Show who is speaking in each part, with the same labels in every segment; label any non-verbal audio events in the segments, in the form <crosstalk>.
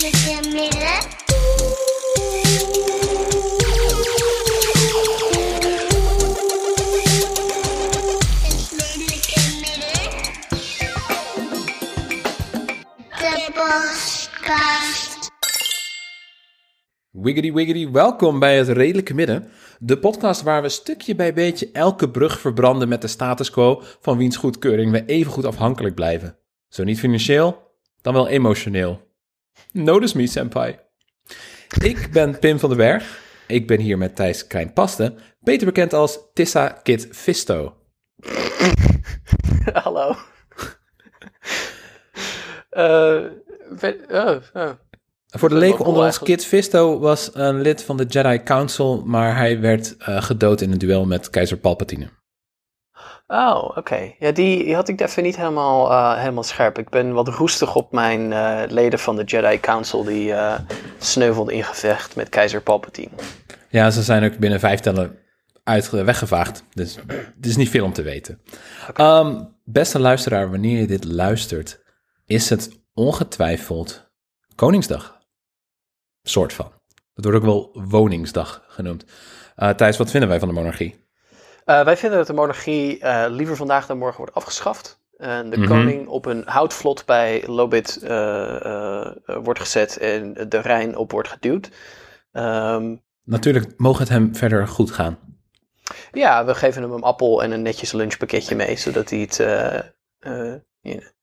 Speaker 1: Wiggity wiggity, welkom bij het Redelijke Midden. De podcast waar we stukje bij beetje elke brug verbranden met de status quo van wiens goedkeuring we even goed afhankelijk blijven. Zo niet financieel, dan wel emotioneel. Notice me, senpai. Ik ben Pim van den Berg. Ik ben hier met Thijs Krijn-Paste, beter bekend als Tissa Kid Fisto. <laughs>
Speaker 2: Hallo. Eh, ben- oh, oh.
Speaker 1: Voor de leken onder ons. Kid Fisto was een lid van de Jedi Council, maar hij werd eh, gedood in een duel met keizer Palpatine.
Speaker 2: Oh, oké. Ja, die, die had ik even niet helemaal, eh, helemaal scherp. Ik ben wat roestig op mijn eh, leden van de Jedi Council die eh sneuvelden in gevecht met keizer Palpatine.
Speaker 1: Ja, ze zijn ook binnen vijf tellen uit, weggevaagd. Dus het is niet veel om te weten. Ehm, beste luisteraar, wanneer je dit luistert, is het ongetwijfeld Koningsdag. Soort van. Dat wordt ook wel Woningsdag genoemd. Thijs, wat vinden wij van de monarchie?
Speaker 2: Eh, wij vinden dat de monarchie eh, liever vandaag dan morgen wordt afgeschaft. En de
Speaker 1: Mhm.
Speaker 2: koning op een houtvlot bij Lobit eh, wordt gezet en de Rijn op wordt geduwd. Ehm,
Speaker 1: Natuurlijk mogen het hem verder goed gaan.
Speaker 2: Ja, we geven hem een appel en een netjes lunchpakketje mee, zodat hij het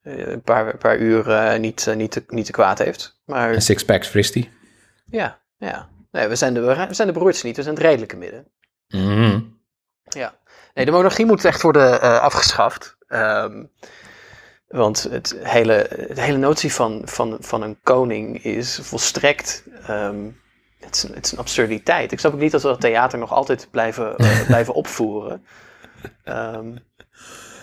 Speaker 2: een paar, een paar uur niet, niet, te, niet te kwaad heeft. Maar
Speaker 1: En sixpacks frist hij.
Speaker 2: ja, ja. Nee, we, zijn de, we zijn de broertjes niet, we zijn het redelijke midden.
Speaker 1: Mhm.
Speaker 2: Ja. Nee, de monarchie moet echt worden eh, afgeschaft. Ehm, want het hele, de hele notie van, van, van een koning is volstrekt. ehm, het, is een, het is een absurditeit. Ik snap ook niet dat we dat theater nog altijd blijven, eh, <laughs> blijven opvoeren. Ehm,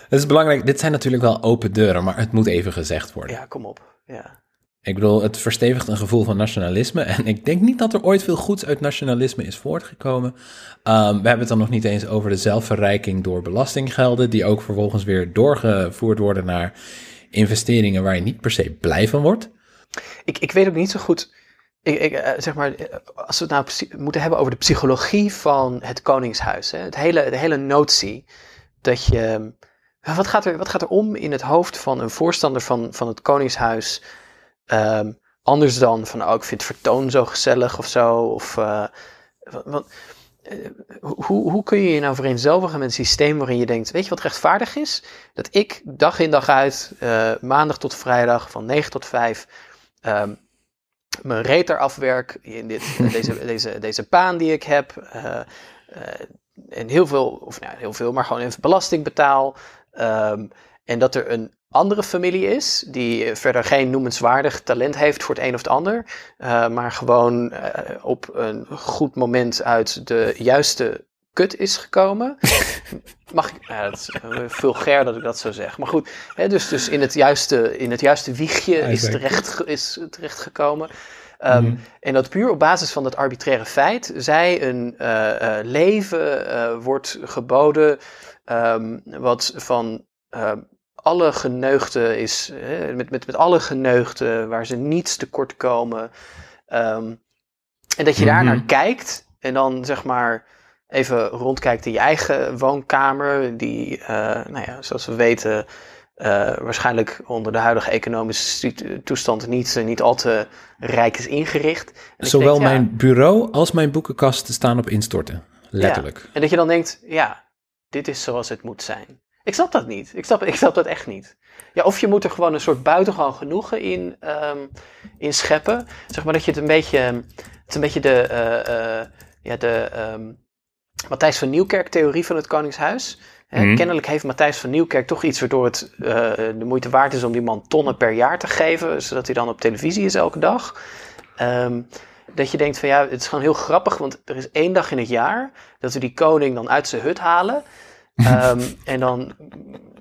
Speaker 1: Het is belangrijk, dit zijn natuurlijk wel open deuren, maar het moet even gezegd worden.
Speaker 2: Ja, kom op. Ja.
Speaker 1: Ik bedoel, het verstevigt een gevoel van nationalisme. <laughs> En ik denk niet dat er ooit veel goeds uit nationalisme is voortgekomen. Ehm, we hebben het dan nog niet eens over de zelfverrijking door belastinggelden, die ook vervolgens weer doorgevoerd worden naar investeringen waar je niet per se blij van wordt.
Speaker 2: Ik, ik weet ook niet zo goed. Ik, ik, eh, zeg maar, eh, als we het nou moeten hebben over de psychologie van het Koningshuis. Hè? Het hele, de hele notie dat je. Wat gaat, er, wat gaat er om in het hoofd van een voorstander van, van het Koningshuis? Ehm, anders dan van, oh, ik vind het vertoon zo gezellig of zo. Of, eh, hoe, hoe kun je je nou vereenzelvigen met een systeem waarin je denkt: Weet je wat rechtvaardig is? Dat ik dag in dag uit, eh, maandag tot vrijdag, van 9 tot 5, ehm, mijn reet eraf werk in dit, <laughs> deze, deze, deze baan die ik heb. en heel veel, of nou, heel veel, maar gewoon even belasting betaal. Ehm, en dat er een andere familie is, die eh, verder geen noemenswaardig talent heeft voor het een of het ander, eh, maar gewoon eh, op een goed moment uit de juiste kut is gekomen. <laughs> Mag ik, ja, dat is eh, vulgair dat ik dat zo zeg. Maar goed, hè, dus, dus in, het juiste, in het juiste wiegje is terecht, is terechtgekomen. Ehm, En dat puur op basis van dat arbitraire feit zij een leven wordt geboden ehm, wat van ehm, alle geneugden is, met, met, met alle geneugden waar ze niets tekort komen. Ehm, en dat je daar
Speaker 1: Mhm.
Speaker 2: naar kijkt en dan zeg maar even rondkijkt in je eigen woonkamer, die, eh, nou ja, zoals we weten, eh, waarschijnlijk onder de huidige economische toestand niet, eh, niet al te rijk is ingericht. En
Speaker 1: Zowel
Speaker 2: ja,
Speaker 1: mijn bureau als mijn boekenkast staan op instorten. Letterlijk.
Speaker 2: En dat je dan denkt, ja, dit is zoals het moet zijn. Ik snap dat niet. Ik snap, ik snap dat echt niet. Ja, of je moet er gewoon een soort buitengewoon genoegen in, ehm, in scheppen. Zeg maar dat je het een beetje, het is een beetje de, eh, eh, ja, de ehm, Matthijs van Nieuwkerk theorie van het Koningshuis. Hè,
Speaker 1: Mhm.
Speaker 2: Kennelijk heeft Matthijs van Nieuwkerk toch iets waardoor het eh, de moeite waard is om die man tonnen per jaar te geven, zodat hij dan op televisie is elke dag. Ehm, dat je denkt van ja, het is gewoon heel grappig, want er is één dag in het jaar dat we die koning dan uit zijn hut halen. <laughs> Ehm, en dan,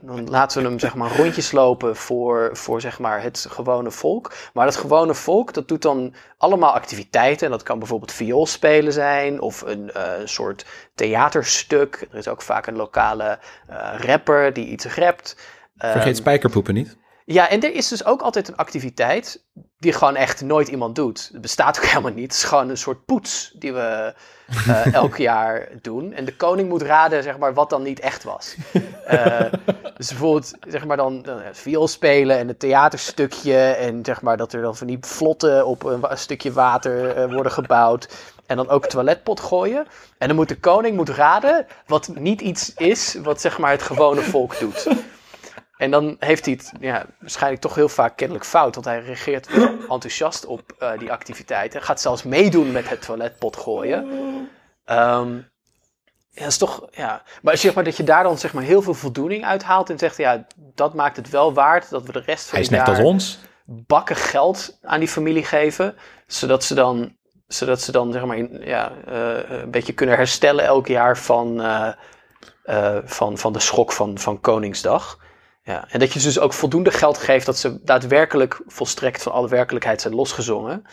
Speaker 2: dan laten we hem zeg maar rondjes lopen voor, voor zeg maar het gewone volk. Maar dat gewone volk, dat doet dan allemaal activiteiten. En dat kan bijvoorbeeld vioolspelen zijn of een eh, soort theaterstuk. Er is ook vaak een lokale eh, rapper die iets rapt. Ehm,
Speaker 1: Vergeet spijkerpoepen niet.
Speaker 2: Ja, en er is dus ook altijd een activiteit die gewoon echt nooit iemand doet. Het bestaat ook <laughs> helemaal niet. Het is gewoon een soort poets die we eh, elk <laughs> jaar doen. En de koning moet raden, zeg maar, wat dan niet echt was. Eh, <laughs> dus bijvoorbeeld, zeg maar, dan, dan het viool spelen en het theaterstukje. En zeg maar, dat er dan van die vlotten op een, een stukje water eh, worden gebouwd. En dan ook een toiletpot gooien. En dan moet de koning moet raden wat niet iets is wat, zeg maar, het gewone volk doet. En dan heeft hij het ja, waarschijnlijk toch heel vaak kennelijk fout. Want hij reageert <laughs> enthousiast op eh, die activiteiten. Gaat zelfs meedoen met het toiletpot gooien. Ehm, ja, is toch, ja. Maar zeg maar dat je daar dan zeg maar heel veel voldoening uit haalt. En zegt, ja, dat maakt het wel waard dat we de rest van
Speaker 1: Hij is
Speaker 2: het
Speaker 1: net
Speaker 2: jaar
Speaker 1: als ons.
Speaker 2: bakken geld aan die familie geven. Zodat ze dan, zodat ze dan zeg maar, ja, eh, een beetje kunnen herstellen elk jaar van, eh, van, van de schok van, van Koningsdag. Ja, en dat je ze dus ook voldoende geld geeft dat ze daadwerkelijk volstrekt van alle werkelijkheid zijn losgezongen.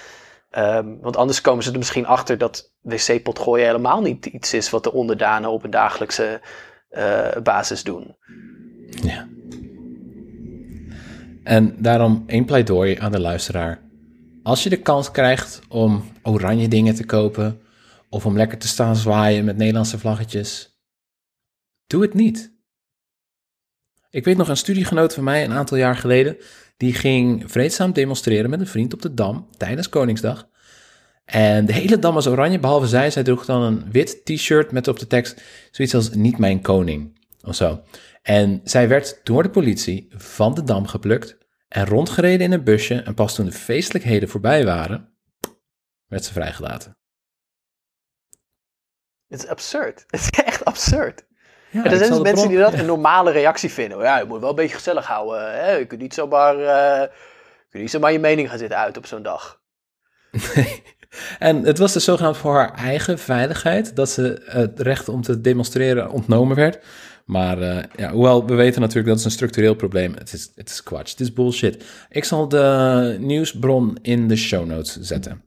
Speaker 2: Ehm, want anders komen ze er misschien achter dat wc-pot gooien helemaal niet iets is wat de onderdanen op een dagelijkse eh, basis doen.
Speaker 1: Ja. En daarom één pleidooi aan de luisteraar. Als je de kans krijgt om oranje dingen te kopen of om lekker te staan zwaaien met Nederlandse vlaggetjes, doe het niet. Ik weet nog een studiegenoot van mij een aantal jaar geleden, die ging vreedzaam demonstreren met een vriend op de Dam tijdens Koningsdag. En de hele Dam was oranje, behalve zij. Zij droeg dan een wit t-shirt met op de tekst zoiets als niet mijn koning of zo. En zij werd door de politie van de Dam geplukt en rondgereden in een busje. En pas toen de feestelijkheden voorbij waren, werd ze vrijgelaten.
Speaker 2: Het is absurd. <laughs> Het is echt absurd.
Speaker 1: Ja,
Speaker 2: En er zijn dus mensen die dat een normale reactie vinden. Ja, je moet wel een beetje gezellig houden. Hè? Je kunt niet zomaar, eh, je kunt niet zomaar je mening gaan zitten uit op zo'n dag. <laughs>
Speaker 1: En het was dus zogenaamd voor haar eigen veiligheid dat ze het recht om te demonstreren ontnomen werd. Maar eh, ja, hoewel we weten natuurlijk dat is een structureel probleem. Het is, het is kwats, het is bullshit. Ik zal de nieuwsbron in de show notes zetten.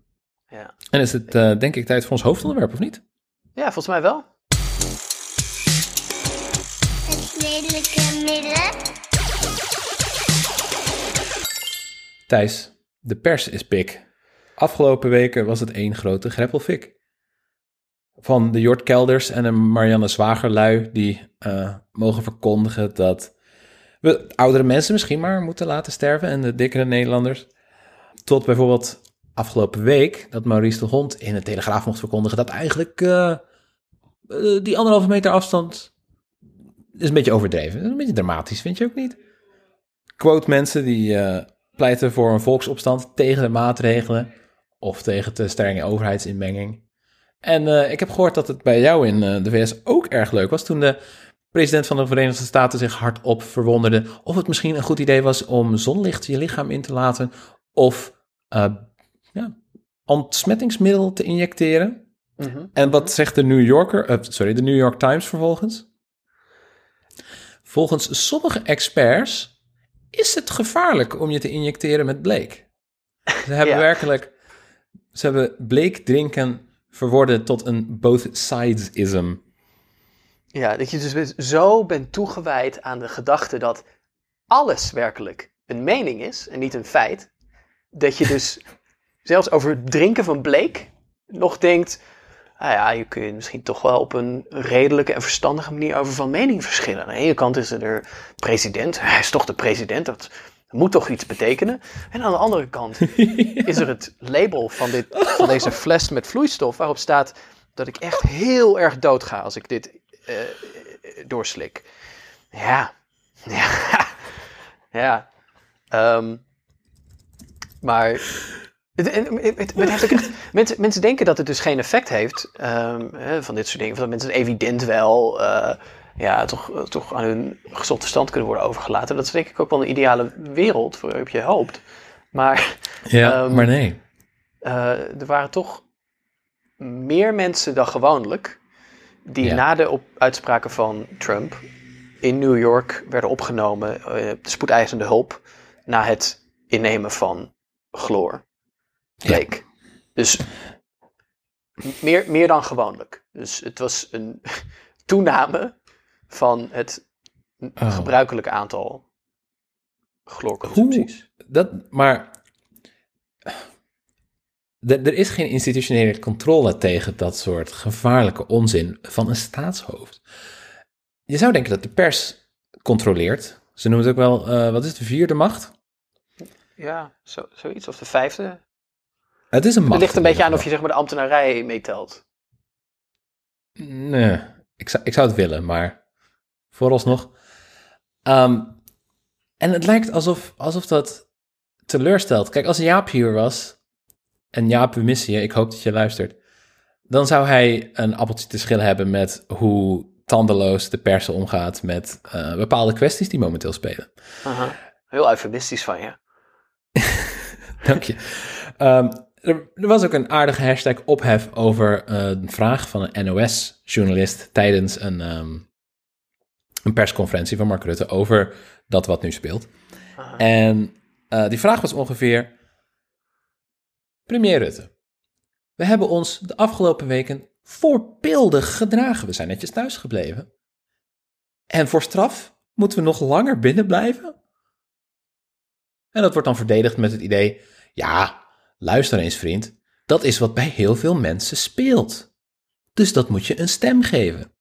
Speaker 2: Ja.
Speaker 1: En is het eh, denk ik tijd voor ons hoofdonderwerp, of niet?
Speaker 2: ja, volgens mij wel.
Speaker 3: Het lelijke midden.
Speaker 1: Thijs, de pers is pik. Afgelopen weken was het één grote greppelfik. Van de Jort Kelders en de Marianne Zwagerlui die eh, mogen verkondigen dat we oudere mensen misschien maar moeten laten sterven en de dikkere Nederlanders. Tot bijvoorbeeld afgelopen week dat Maurice de Hond in de Telegraaf mocht verkondigen dat eigenlijk eh, eh, die anderhalve meter afstand is een beetje overdreven. Dat is een beetje dramatisch, vind je ook niet? Quote mensen die eh, pleiten voor een volksopstand tegen de maatregelen of tegen te strenge overheidsinmenging. En eh, ik heb gehoord dat het bij jou in eh, de VS ook erg leuk was toen de president van de Verenigde Staten zich hardop verwonderde of het misschien een goed idee was om zonlicht je lichaam in te laten of eh, ja, ontsmettingsmiddel te injecteren.
Speaker 2: Mhm.
Speaker 1: En wat zegt de New Yorker, eh, sorry, de New York Times vervolgens? Volgens sommige experts is het gevaarlijk om je te injecteren met bleek. Ze hebben <laughs>
Speaker 2: Ja.
Speaker 1: werkelijk, ze hebben bleek drinken verworden tot een both sidesism.
Speaker 2: Ja, dat je dus zo bent toegewijd aan de gedachte dat alles werkelijk een mening is en niet een feit. Dat je dus <laughs> zelfs over het drinken van bleek nog denkt, ah ja, je kunt misschien toch wel op een redelijke en verstandige manier over van mening verschillen. Aan de ene kant is er de president, hij is toch de president, dat moet toch iets betekenen. En aan de andere kant <laughs> is er het label van, dit, van deze fles met vloeistof waarop staat dat ik echt heel erg dood ga als ik dit eh, eh, doorslik. Ja, <laughs> ja, ja. Ehm, maar het, heeft ook echt, <laughs> mensen, mensen denken dat het dus geen effect heeft ehm, hè, van dit soort dingen. Dat mensen evident wel eh, ja, toch, toch aan hun gezond verstand kunnen worden overgelaten. Dat is denk ik ook wel een ideale wereld waarop je hoopt. Maar
Speaker 1: Ja,
Speaker 2: Ehm,
Speaker 1: maar nee.
Speaker 2: eh, er waren toch meer mensen dan gewoonlijk die
Speaker 1: Ja.
Speaker 2: na de op uitspraken van Trump in New York werden opgenomen, eh, de spoedeisende hulp, na het innemen van chloor. Bleek. Dus meer, meer dan gewoonlijk. Dus het was een <laughs> toename van het
Speaker 1: Oh.
Speaker 2: gebruikelijke aantal chloorconsumpties.
Speaker 1: Dat, maar er, er is geen institutionele controle tegen dat soort gevaarlijke onzin van een staatshoofd. Je zou denken dat de pers controleert. Ze noemen het ook wel, eh, wat is het, de vierde macht?
Speaker 2: Ja, zo, zoiets. Of de vijfde.
Speaker 1: Het is een macht.
Speaker 2: Het ligt een beetje aan of je zeg maar de ambtenarij meetelt.
Speaker 1: Nee, ik zou, ik zou het willen, maar vooralsnog. Ehm, en het lijkt alsof, alsof dat teleurstelt. Kijk, als Jaap hier was, en Jaap, je, ik hoop dat je luistert, dan zou hij een appeltje te schillen hebben met hoe tandeloos de pers omgaat met eh, bepaalde kwesties die momenteel spelen.
Speaker 2: Aha. Heel eufemistisch van je. <laughs>
Speaker 1: Dank je. Ehm, er, er was ook een aardige hashtag ophef over eh, een vraag van een NOS-journalist tijdens een, ehm, een persconferentie van Mark Rutte over dat wat nu speelt.
Speaker 2: Aha.
Speaker 1: En eh, die vraag was ongeveer: Premier Rutte, we hebben ons de afgelopen weken voorbeeldig gedragen. We zijn netjes thuis gebleven. En voor straf moeten we nog langer binnen blijven? En dat wordt dan verdedigd met het idee: ja, luister eens, vriend. Dat is wat bij heel veel mensen speelt. Dus dat moet je een stem geven.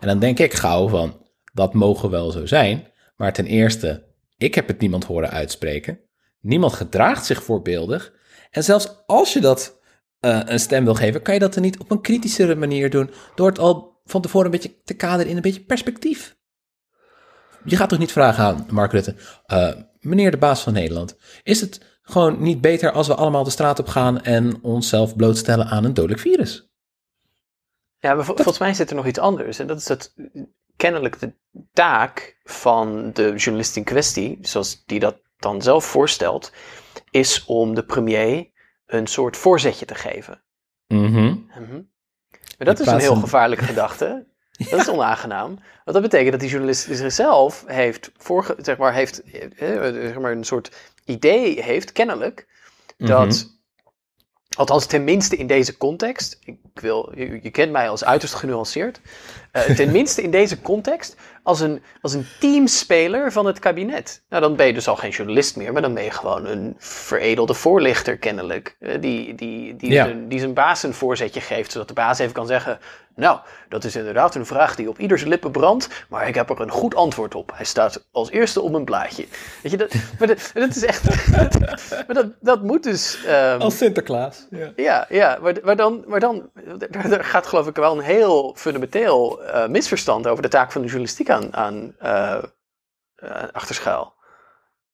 Speaker 1: En dan denk ik gauw van: dat mogen wel zo zijn. Maar ten eerste, ik heb het niemand horen uitspreken. Niemand gedraagt zich voorbeeldig. En zelfs als je dat eh, een stem wil geven, kan je dat dan niet op een kritischere manier doen. Door het al van tevoren een beetje te kaderen in een beetje perspectief. Je gaat toch niet vragen aan Mark Rutte, eh, meneer de baas van Nederland, is het gewoon niet beter als we allemaal de straat op gaan en onszelf blootstellen aan een dodelijk virus?
Speaker 2: Ja, maar vol- volgens mij zit er nog iets anders. En dat is dat kennelijk de taak van de journalist in kwestie, zoals die dat dan zelf voorstelt, is om de premier een soort voorzetje te geven.
Speaker 1: Mhm.
Speaker 2: Mhm. Maar dat is een heel gevaarlijke gedachte. <laughs> Dat is onaangenaam. Want dat betekent dat die journalist zichzelf heeft, zeg maar, heeft eh, zeg maar een soort idee heeft, kennelijk, dat,
Speaker 1: Mhm.
Speaker 2: althans tenminste in deze context, ik wil, je, je kent mij als uiterst genuanceerd, eh <laughs> tenminste in deze context, als een, als een teamspeler van het kabinet. Nou, dan ben je dus al geen journalist meer, maar dan ben je gewoon een veredelde voorlichter kennelijk, eh, die, die, die,
Speaker 1: Ja.
Speaker 2: zijn, die zijn baas een voorzetje geeft, zodat de baas even kan zeggen, nou, dat is inderdaad een vraag die op ieders lippen brandt, maar ik heb er een goed antwoord op. Hij staat als eerste op mijn blaadje. Weet je, dat, <laughs> maar dat, dat is echt, <laughs> maar dat, dat moet dus... ehm,
Speaker 1: Als Sinterklaas. Ja.
Speaker 2: ja, ja maar, maar dan, maar dan gaat geloof ik wel een heel fundamenteel eh, misverstand over de taak van de journalistiek aan, aan eh, eh, achterschuil.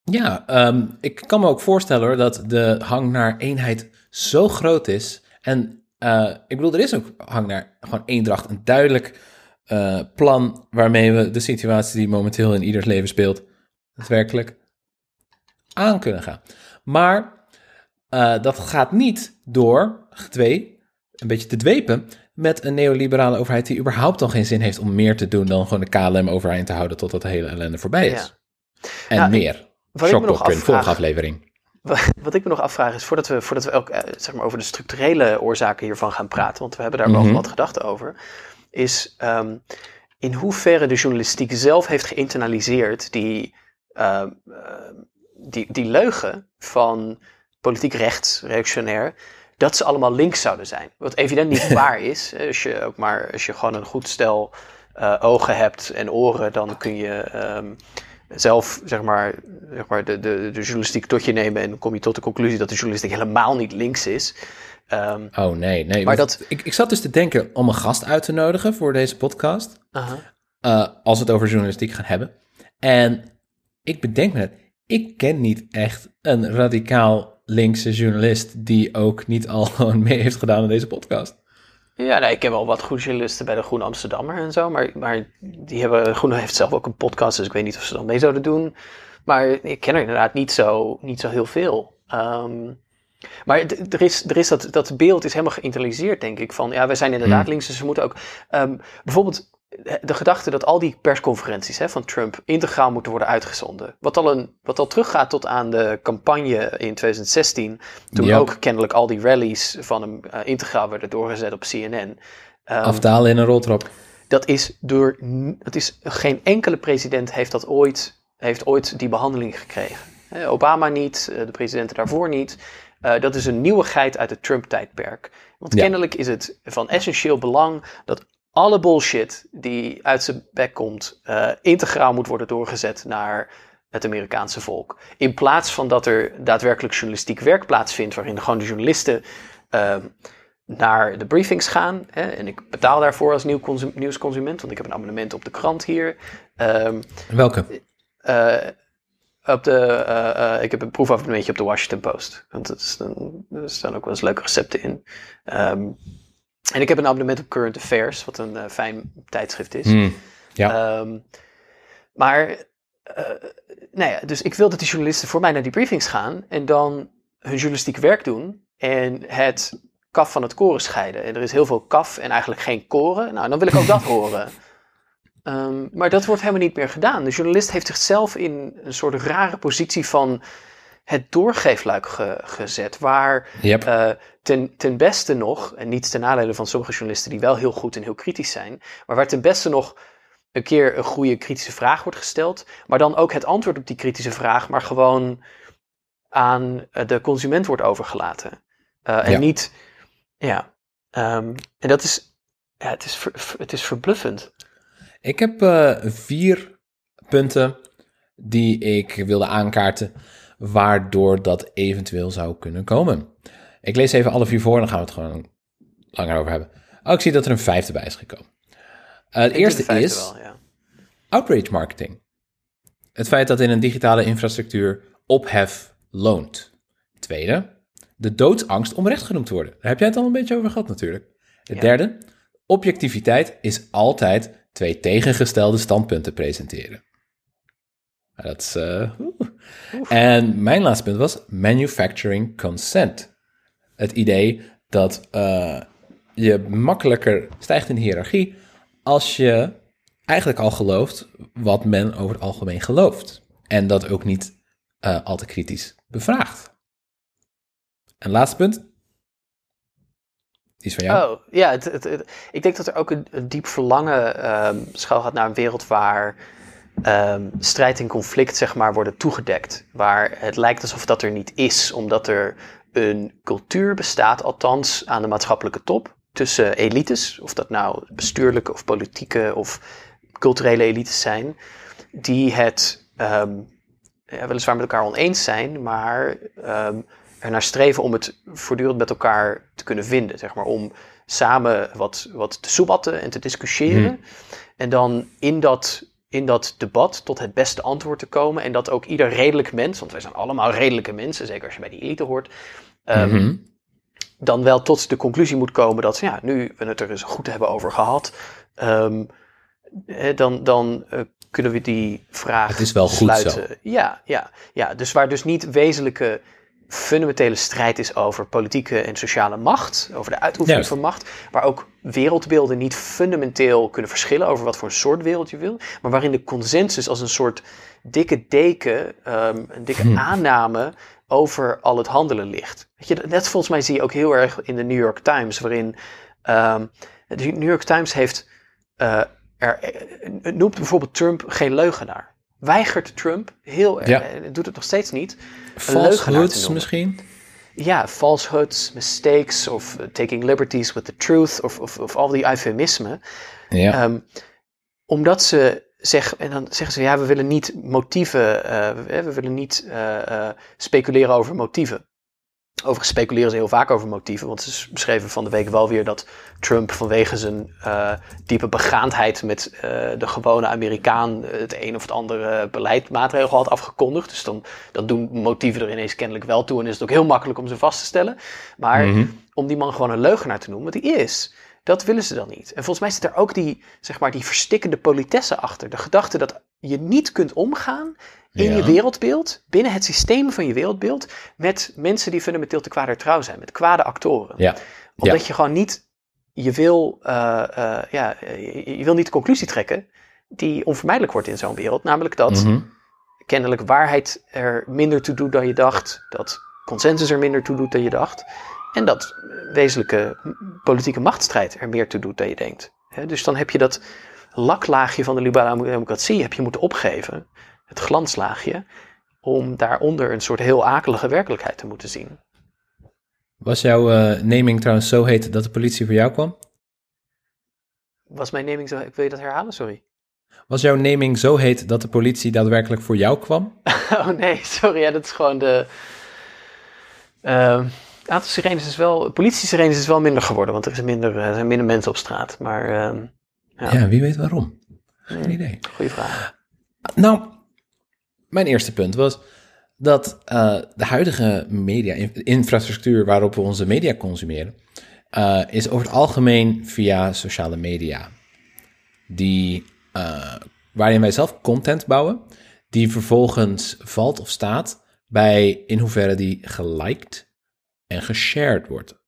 Speaker 1: Ja, ehm, ik kan me ook voorstellen hoor, dat de hang naar eenheid zo groot is. En eh, ik bedoel, er is ook hang naar gewoon eendracht. Een duidelijk eh, plan waarmee we de situatie die momenteel in ieders leven speelt, daadwerkelijk aan kunnen gaan. Maar eh, dat gaat niet door, twee, een beetje te dwepen met een neoliberale overheid die überhaupt al geen zin heeft om meer te doen dan gewoon de KLM overeind te houden totdat de hele ellende voorbij is. En
Speaker 2: Nou,
Speaker 1: meer. Shockdoctrine, vorige aflevering.
Speaker 2: Wat ik me nog afvraag is, voordat we, voordat we ook eh, zeg maar over de structurele oorzaken hiervan gaan praten, want we hebben daar
Speaker 1: Mhm.
Speaker 2: wel wat gedachten over, is ehm, in hoeverre de journalistiek zelf heeft geïnternaliseerd die, ehm, ehm, die, die leugen van politiek rechts, reactionair, dat ze allemaal links zouden zijn. Wat evident niet <laughs> waar is. Als je ook maar als je gewoon een goed stel eh, ogen hebt en oren, dan kun je zelf zeg maar, zeg maar de, de, de journalistiek tot je nemen en dan kom je tot de conclusie dat de journalistiek helemaal niet links is. Ehm,
Speaker 1: Oh nee, nee.
Speaker 2: Maar dat-
Speaker 1: ik, ik zat dus te denken om een gast uit te nodigen voor deze podcast. eh, als we het over journalistiek gaan hebben. En ik bedenk me net, ik ken niet echt een radicaal linkse journalist die ook niet al <laughs> gewoon mee heeft gedaan aan deze podcast.
Speaker 2: Ja, nee, ik heb wel wat goede journalisten bij de Groene Amsterdammer en zo, maar, maar die hebben, Groene heeft zelf ook een podcast, dus ik weet niet of ze dan mee zouden doen. Maar ik ken er inderdaad niet zo, niet zo heel veel. Ehm, maar er is, er is dat, dat beeld is helemaal geïnternaliseerd, denk ik, van ja, wij zijn inderdaad
Speaker 1: Hmm.
Speaker 2: links, dus we moeten ook... ehm, bijvoorbeeld de gedachte dat al die persconferenties hè, van Trump integraal moeten worden uitgezonden. Wat al, een, wat al teruggaat tot aan de campagne in 2016, toen ook kennelijk al die rallies van hem eh, integraal werden doorgezet op CNN. Ehm,
Speaker 1: Afdalen in een roltrap.
Speaker 2: dat is door, dat is, geen enkele president heeft dat ooit, heeft ooit die behandeling gekregen. Eh, Obama niet, eh, de presidenten daarvoor niet. Eh, dat is een nieuwigheid uit het Trump-tijdperk. Want
Speaker 1: Ja.
Speaker 2: kennelijk is het van essentieel belang dat alle bullshit die uit zijn bek komt, eh, integraal moet worden doorgezet naar het Amerikaanse volk. In plaats van dat er daadwerkelijk journalistiek werk plaatsvindt, waarin gewoon de journalisten ehm, naar de briefings gaan. Hè, en ik betaal daarvoor als nieuw consum- nieuwsconsument, want ik heb een abonnement op de krant hier. Ehm,
Speaker 1: Welke?
Speaker 2: eh, op de, eh, ik heb een proefabonnementje op de Washington Post. Want er staan ook wel eens leuke recepten in. Ehm, en ik heb een abonnement op Current Affairs, wat een eh, fijn tijdschrift is.
Speaker 1: Hmm. Ja.
Speaker 2: Ehm, maar, eh, nou ja, dus ik wil dat die journalisten voor mij naar die briefings gaan en dan hun journalistiek werk doen en het kaf van het koren scheiden. En er is heel veel kaf en eigenlijk geen koren. Nou, dan wil ik ook dat <laughs> horen. Ehm, maar dat wordt helemaal niet meer gedaan. De journalist heeft zichzelf in een soort rare positie van het doorgeefluik ge- gezet, waar
Speaker 1: Yep.
Speaker 2: eh, ten, ten beste nog, en niet ten nadele van sommige journalisten die wel heel goed en heel kritisch zijn, maar waar ten beste nog een keer een goede kritische vraag wordt gesteld, maar dan ook het antwoord op die kritische vraag, maar gewoon aan eh, de consument wordt overgelaten. Eh, en
Speaker 1: Ja.
Speaker 2: niet, ja, ehm, en dat is, ja, het is, ver- het is verbluffend.
Speaker 1: Ik heb vier punten die ik wilde aankaarten, waardoor dat eventueel zou kunnen komen. Ik lees even alle vier voor en dan gaan we het gewoon langer over hebben. Oh, ik zie dat er een vijfde bij is gekomen. Eh, het
Speaker 2: Ik
Speaker 1: eerste is
Speaker 2: wel, ja.
Speaker 1: outrage marketing. Het feit dat in een digitale infrastructuur ophef loont. Tweede, de doodsangst om recht genoemd te worden. Daar heb jij het al een beetje over gehad natuurlijk. Het
Speaker 2: Ja.
Speaker 1: derde, objectiviteit is altijd twee tegengestelde standpunten presenteren. Dat is, eh, oeh. En mijn laatste punt was manufacturing consent. Het idee dat eh, je makkelijker stijgt in de hiërarchie als je eigenlijk al gelooft wat men over het algemeen gelooft. En dat ook niet eh, al te kritisch bevraagt. En laatste punt. Is van jou.
Speaker 2: Oh, ja, het, het, ik denk dat er ook een, diep verlangen ehm schuil gaat naar een wereld waar ehm, strijd en conflict, zeg maar, worden toegedekt. Waar het lijkt alsof dat er niet is, omdat er een cultuur bestaat, althans aan de maatschappelijke top, tussen elites, of dat nou bestuurlijke of politieke of culturele elites zijn, die het ehm, ja, weliswaar met elkaar oneens zijn, maar ehm er naar streven om het voortdurend met elkaar te kunnen vinden. Zeg maar, om samen wat, wat te soebatten en te discussiëren. En dan in dat, in dat debat tot het beste antwoord te komen. En dat ook ieder redelijk mens, want wij zijn allemaal redelijke mensen, zeker als je bij die elite hoort. ehm,
Speaker 1: Mhm.
Speaker 2: dan wel tot de conclusie moet komen dat, ja, nu we het er eens goed hebben over gehad, ehm, eh, dan, dan eh, kunnen we die vraag
Speaker 1: Het is wel goed
Speaker 2: sluiten. Ja, ja, ja, dus waar dus niet wezenlijke fundamentele strijd is over politieke en sociale macht, over de uitoefening
Speaker 1: Juist.
Speaker 2: van macht, waar ook wereldbeelden niet fundamenteel kunnen verschillen over wat voor een soort wereld je wil, maar waarin de consensus als een soort dikke deken, ehm, een dikke
Speaker 1: Hm.
Speaker 2: aanname over al het handelen ligt. Weet je, net volgens mij zie je ook heel erg in de New York Times, waarin ehm, de New York Times heeft, eh, er, eh, noemt bijvoorbeeld Trump geen leugenaar. Weigert Trump, heel erg,
Speaker 1: Ja.
Speaker 2: en doet het nog steeds niet,
Speaker 1: Falsehoods misschien?
Speaker 2: Ja, falsehoods, mistakes of uh, taking liberties with the truth of, of, of al die eufemismen.
Speaker 1: Ja.
Speaker 2: Ehm, omdat ze zeggen, en dan zeggen ze ja, we willen niet motieven, eh, we, we willen niet eh, eh, speculeren over motieven. Overigens speculeren ze heel vaak over motieven, want ze beschreven van de week wel weer dat Trump vanwege zijn eh, diepe begaandheid met eh, de gewone Amerikaan eh, het een of het andere beleidmaatregel had afgekondigd. Dus dan, dan doen motieven er ineens kennelijk wel toe en is het ook heel makkelijk om ze vast te stellen. Maar
Speaker 1: Mhm.
Speaker 2: om die man gewoon een leugenaar te noemen, wat hij is, dat willen ze dan niet. En volgens mij zit er ook die, zeg maar, die verstikkende politesse achter. De gedachte dat je niet kunt omgaan in
Speaker 1: Ja.
Speaker 2: je wereldbeeld, binnen het systeem van je wereldbeeld, met mensen die fundamenteel te kwader trouw zijn, met kwade actoren.
Speaker 1: Ja.
Speaker 2: Omdat je gewoon niet, je wil, eh, eh, ja, je, je wil niet de conclusie trekken die onvermijdelijk wordt in zo'n wereld. Namelijk dat
Speaker 1: Mhm.
Speaker 2: kennelijk waarheid er minder toe doet dan je dacht. Dat consensus er minder toe doet dan je dacht. En dat wezenlijke politieke machtsstrijd er meer toe doet dan je denkt. Dus dan heb je dat laklaagje van de liberale democratie heb je moeten opgeven. Het glanslaagje. Om daaronder een soort heel akelige werkelijkheid te moeten zien.
Speaker 1: Was jouw eh, naming trouwens zo heet dat de politie voor jou kwam?
Speaker 2: Was mijn naming zo... Wil je dat herhalen? Sorry.
Speaker 1: Was jouw naming zo heet dat de politie daadwerkelijk voor jou kwam? <laughs>
Speaker 2: Oh nee, sorry. Ja, dat is gewoon de... Ehm het aantal sirenes is wel... Politie-sirenes is wel minder geworden, want er, is minder, er zijn minder mensen op straat. Maar ehm
Speaker 1: Ja,
Speaker 2: Ja.
Speaker 1: wie weet waarom. Geen idee.
Speaker 2: goede vraag.
Speaker 1: Nou, mijn eerste punt was dat eh, de huidige media-infrastructuur waarop we onze media consumeren, eh, is over het algemeen via sociale media. Die, eh, waarin wij zelf content bouwen, die vervolgens valt of staat bij in hoeverre die geliked en geshared wordt.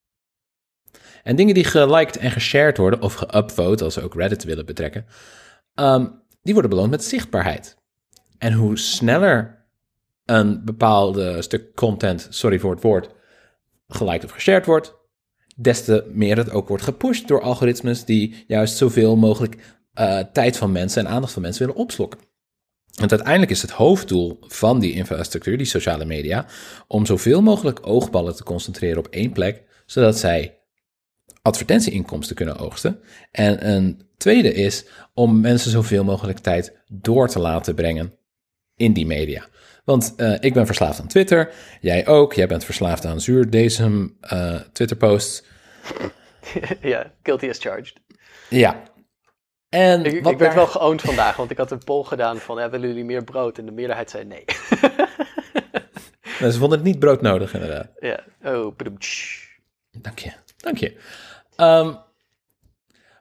Speaker 1: En dingen die geliked en geshared worden, of geupvote, als we ook Reddit willen betrekken, ehm, die worden beloond met zichtbaarheid. En hoe sneller een bepaalde stuk content, sorry voor het woord, geliked of geshared wordt, des te meer het ook wordt gepusht door algoritmes die juist zoveel mogelijk eh, tijd van mensen en aandacht van mensen willen opslokken. Want uiteindelijk is het hoofddoel van die infrastructuur, die sociale media, om zoveel mogelijk oogballen te concentreren op één plek, zodat zij advertentieinkomsten kunnen oogsten. En een tweede is om mensen zoveel mogelijk tijd door te laten brengen in die media. Want eh, ik ben verslaafd aan Twitter, jij ook. Jij bent verslaafd aan zuurdesem eh Twitter-posts. <laughs>
Speaker 2: ja, guilty as charged.
Speaker 1: Ja. En
Speaker 2: Ik, werd
Speaker 1: daar-
Speaker 2: wel geoond vandaag, want ik had een poll gedaan van, willen jullie meer brood? En de meerderheid zei nee. <laughs> <laughs>
Speaker 1: Nou, Ze vonden het niet broodnodig, inderdaad.
Speaker 2: ja, oh, bedoemtsch.
Speaker 1: Dank je, dank je. Ehm,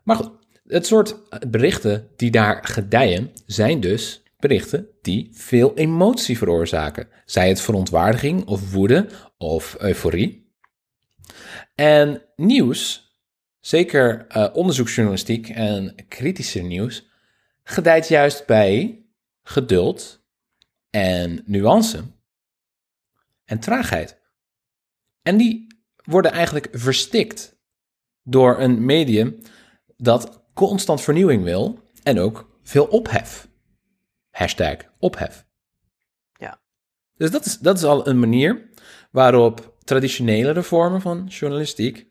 Speaker 1: maar goed, het soort berichten die daar gedijen zijn dus berichten die veel emotie veroorzaken. Zij het verontwaardiging of woede of euforie. En nieuws, zeker eh, onderzoeksjournalistiek en kritische nieuws, gedijt juist bij geduld en nuance en traagheid. En die worden eigenlijk verstikt door een medium dat constant vernieuwing wil en ook veel ophef. Hashtag ophef.
Speaker 2: Ja.
Speaker 1: Dus dat is, dat is al een manier waarop traditionelere vormen van journalistiek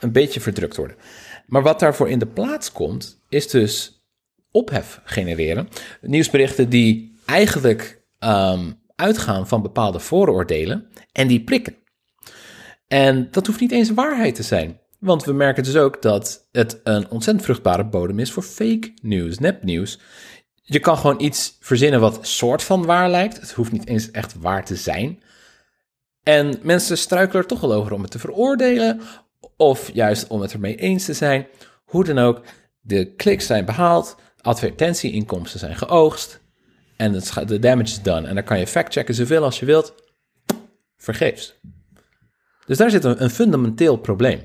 Speaker 1: een beetje verdrukt worden. Maar wat daarvoor in de plaats komt, is dus ophef genereren. Nieuwsberichten die eigenlijk ehm, uitgaan van bepaalde vooroordelen en die prikken. En dat hoeft niet eens waarheid te zijn. Want we merken dus ook dat het een ontzettend vruchtbare bodem is voor fake nieuws, nepnieuws. Je kan gewoon iets verzinnen wat soort van waar lijkt. Het hoeft niet eens echt waar te zijn. En mensen struikelen er toch wel over om het te veroordelen. Of juist om het ermee eens te zijn. Hoe dan ook, de kliks zijn behaald. Advertentieinkomsten zijn geoogst. En de damage is done. En dan kan je factchecken zoveel als je wilt. Vergeefs. Dus daar zit een, een fundamenteel probleem.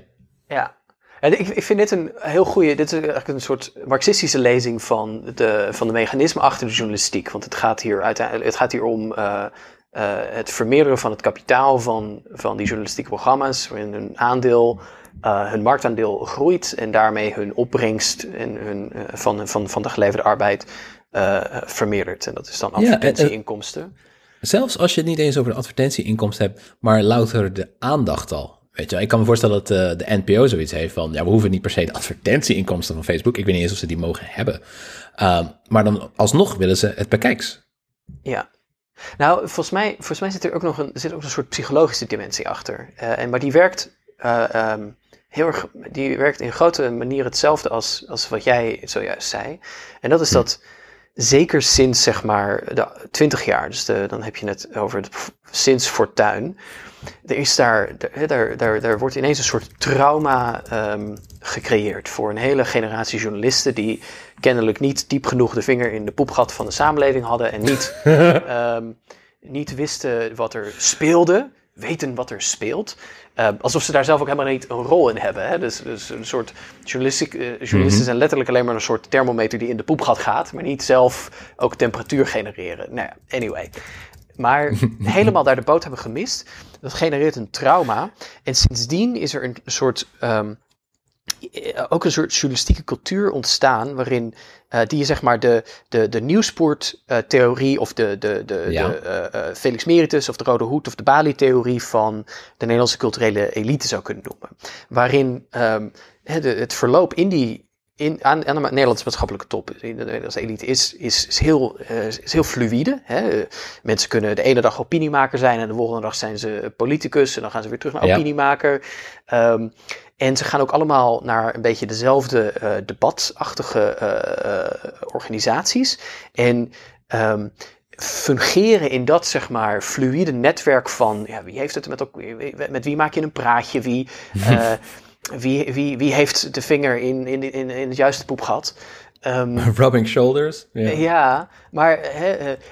Speaker 2: Ja. En ik, ik vind dit een heel goede, dit is eigenlijk een soort marxistische lezing van de, van de mechanismen achter de journalistiek. Want het gaat hier, uiteindelijk, het gaat hier om eh, eh, het vermeerderen van het kapitaal van, van die journalistieke programma's, waarin hun aandeel, eh, hun marktaandeel groeit en daarmee hun opbrengst en hun, eh, van, van, van de geleverde arbeid vermeerdert. En dat is dan
Speaker 1: Ja, en- en-
Speaker 2: advertentieinkomsten.
Speaker 1: Zelfs als je het niet eens over de advertentieinkomsten hebt, maar louter de aandacht al. Weet je, ik kan me voorstellen dat de NPO zoiets heeft van, ja, we hoeven niet per se de advertentieinkomsten van Facebook. Ik weet niet eens of ze die mogen hebben. Ehm, maar dan alsnog willen ze het bekijks.
Speaker 2: Ja. Nou, volgens mij, volgens mij zit er ook nog een, zit ook een soort psychologische dimensie achter. En, maar die werkt, eh, ehm, heel erg, die werkt in grote manier hetzelfde als, als wat jij zojuist zei. En dat is dat zeker sinds zeg maar de 20 jaar, dus de, dan heb je het over het, sinds Fortuin. Er is daar, daar, daar, daar, daar wordt ineens een soort trauma ehm, gecreëerd voor een hele generatie journalisten die kennelijk niet diep genoeg de vinger in de poepgat van de samenleving hadden en niet, <laughs> ehm, niet wisten wat er speelde, weten wat er speelt. Ehm, alsof ze daar zelf ook helemaal niet een rol in hebben. Hè? Dus, dus een soort journalistiek, eh, journalisten zijn letterlijk alleen maar een soort thermometer die in de poepgat gaat, maar niet zelf ook temperatuur genereren. Nou ja, anyway. Maar <laughs> helemaal daar de boot hebben gemist. Dat genereert een trauma. En sindsdien is er een soort ehm, eh, ook een soort journalistieke cultuur ontstaan waarin eh, die je zeg maar de, de, de nieuwspoorttheorie of de, de, de,
Speaker 1: Ja.
Speaker 2: de eh, eh, Felix Meritus of de Rode Hoed of de Bali-theorie van de Nederlandse culturele elite zou kunnen noemen. Waarin ehm, hè, de, het verloop in die, in, aan, aan de Nederlandse maatschappelijke top, in de Nederlandse elite, is, is, is, heel, eh, is heel fluïde. Hè? Eh, Mensen kunnen de ene dag opiniemaker zijn en de volgende dag zijn ze politicus en dan gaan ze weer terug naar
Speaker 1: Ja.
Speaker 2: opiniemaker. En ze gaan ook allemaal naar een beetje dezelfde eh, debatachtige eh, eh, organisaties. En ehm, fungeren in dat, zeg maar, fluïde netwerk van ja, wie heeft het met, ook, met wie maak je een praatje, wie, <laughs> wie, wie, wie heeft de vinger in, in, in, in het juiste poep gehad. Ehm, <laughs>
Speaker 1: Rubbing shoulders. Ja.
Speaker 2: ja, maar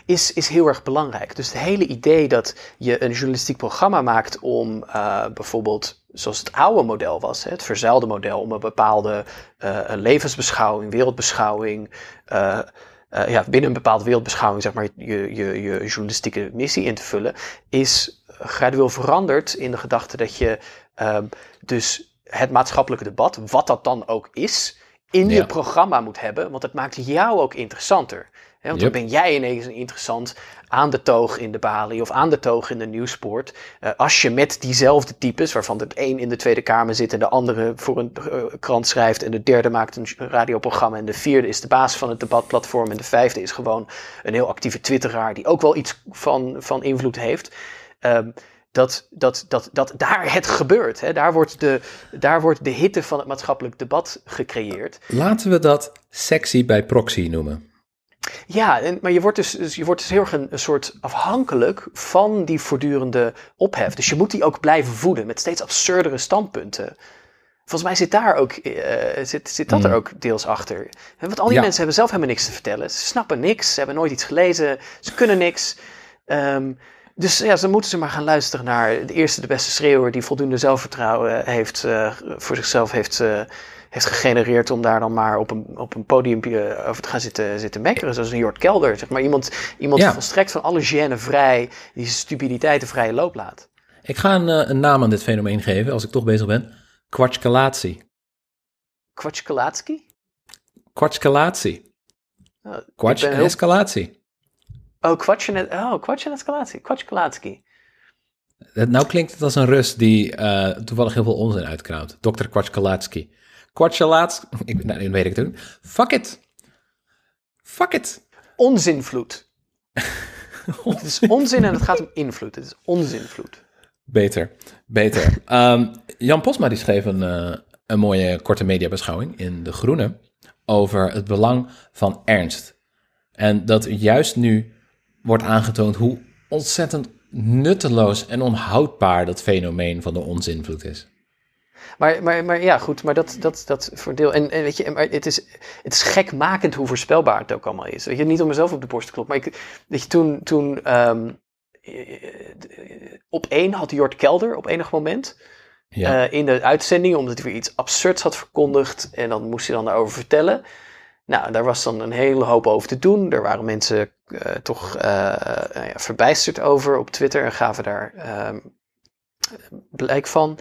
Speaker 2: is, is heel erg belangrijk. Dus het hele idee dat je een journalistiek programma maakt om bijvoorbeeld, zoals het oude model was, hè, het verzuilde model, om een bepaalde eh, een levensbeschouwing, wereldbeschouwing, eh, eh, ja, binnen een bepaalde wereldbeschouwing, zeg maar, je, je, je journalistieke missie in te vullen, is gradueel veranderd in de gedachte dat je ehm, dus het maatschappelijke debat, wat dat dan ook is, in
Speaker 1: Ja.
Speaker 2: je programma moet hebben, want het maakt jou ook interessanter. Hè, want
Speaker 1: Yep.
Speaker 2: dan ben jij ineens interessant aan de toog in de balie of aan de toog in de nieuwsport. Eh, als je met diezelfde types, waarvan de een in de Tweede Kamer zit en de andere voor een eh, krant schrijft en de derde maakt een radioprogramma en de vierde is de baas van het debatplatform en de vijfde is gewoon een heel actieve twitteraar die ook wel iets van, van invloed heeft. Ehm, dat, dat, dat, dat daar het gebeurt. Hè? Daar, wordt de, daar wordt de hitte van het maatschappelijk debat gecreëerd.
Speaker 1: Laten we dat sexy bij proxy noemen.
Speaker 2: Ja, en, maar je wordt dus, dus, je wordt dus heel erg een, een soort afhankelijk van die voortdurende ophef. Dus je moet die ook blijven voeden met steeds absurdere standpunten. Volgens mij zit daar ook, eh, zit, zit dat er ook deels achter. Want al die
Speaker 1: Ja.
Speaker 2: mensen hebben zelf helemaal niks te vertellen. Ze snappen niks, ze hebben nooit iets gelezen, ze kunnen niks. Ehm, dus ja, ze moeten ze maar gaan luisteren naar de eerste, de beste schreeuwer die voldoende zelfvertrouwen heeft, eh, voor zichzelf heeft, eh, heeft gegenereerd om daar dan maar op een, op een podiumpje over te gaan zitten, zitten mekkeren. Zoals een Jort Kelder, zeg maar. Iemand, iemand
Speaker 1: Ja.
Speaker 2: volstrekt van alle gêne vrij, die stupiditeit de vrije loop laat.
Speaker 1: Ik ga een, eh, een naam aan dit fenomeen geven, als ik toch bezig ben. Kwartskalatie.
Speaker 2: Kwatschkalatski?
Speaker 1: Kwartskalatie.
Speaker 2: Oh,
Speaker 1: Kwatsch en
Speaker 2: heel-
Speaker 1: escalatie.
Speaker 2: Oh, kwatschenet, oh, kwatschenescalatie. Kwatschkalatski.
Speaker 1: Het- Nou klinkt het als een Rus die eh, toevallig heel veel onzin uitkraamt. Dr. Kwartskalatski. Kwartskalaatski. <laughs> Ik, nou, nu weet ik het ook. Fuck it. Fuck it.
Speaker 2: Onzinvloed. <laughs> Het is onzin en het gaat om invloed. Het is onzinvloed.
Speaker 1: Beter, beter. <laughs> Ehm, Jan Posma die schreef een, eh, een mooie korte mediabeschouwing in De Groene over het belang van ernst. En dat juist nu wordt aangetoond hoe ontzettend nutteloos en onhoudbaar dat fenomeen van de onzinvloed is.
Speaker 2: Maar, maar, maar ja, goed, maar dat, dat, dat voor deel. En, en weet je, maar het, is, het is gekmakend hoe voorspelbaar het ook allemaal is. Weet je, niet om mezelf op de borst te kloppen. Maar ik, weet je, toen, toen ehm, eh, op één had Jort Kelder op enig moment.
Speaker 1: Ja,
Speaker 2: eh, in de uitzending, omdat hij weer iets absurds had verkondigd. En dan moest hij dan daarover vertellen. Nou, daar was dan een hele hoop over te doen. Er waren mensen eh, toch nou ja, verbijsterd over op Twitter en gaven daar ehm, blijk van.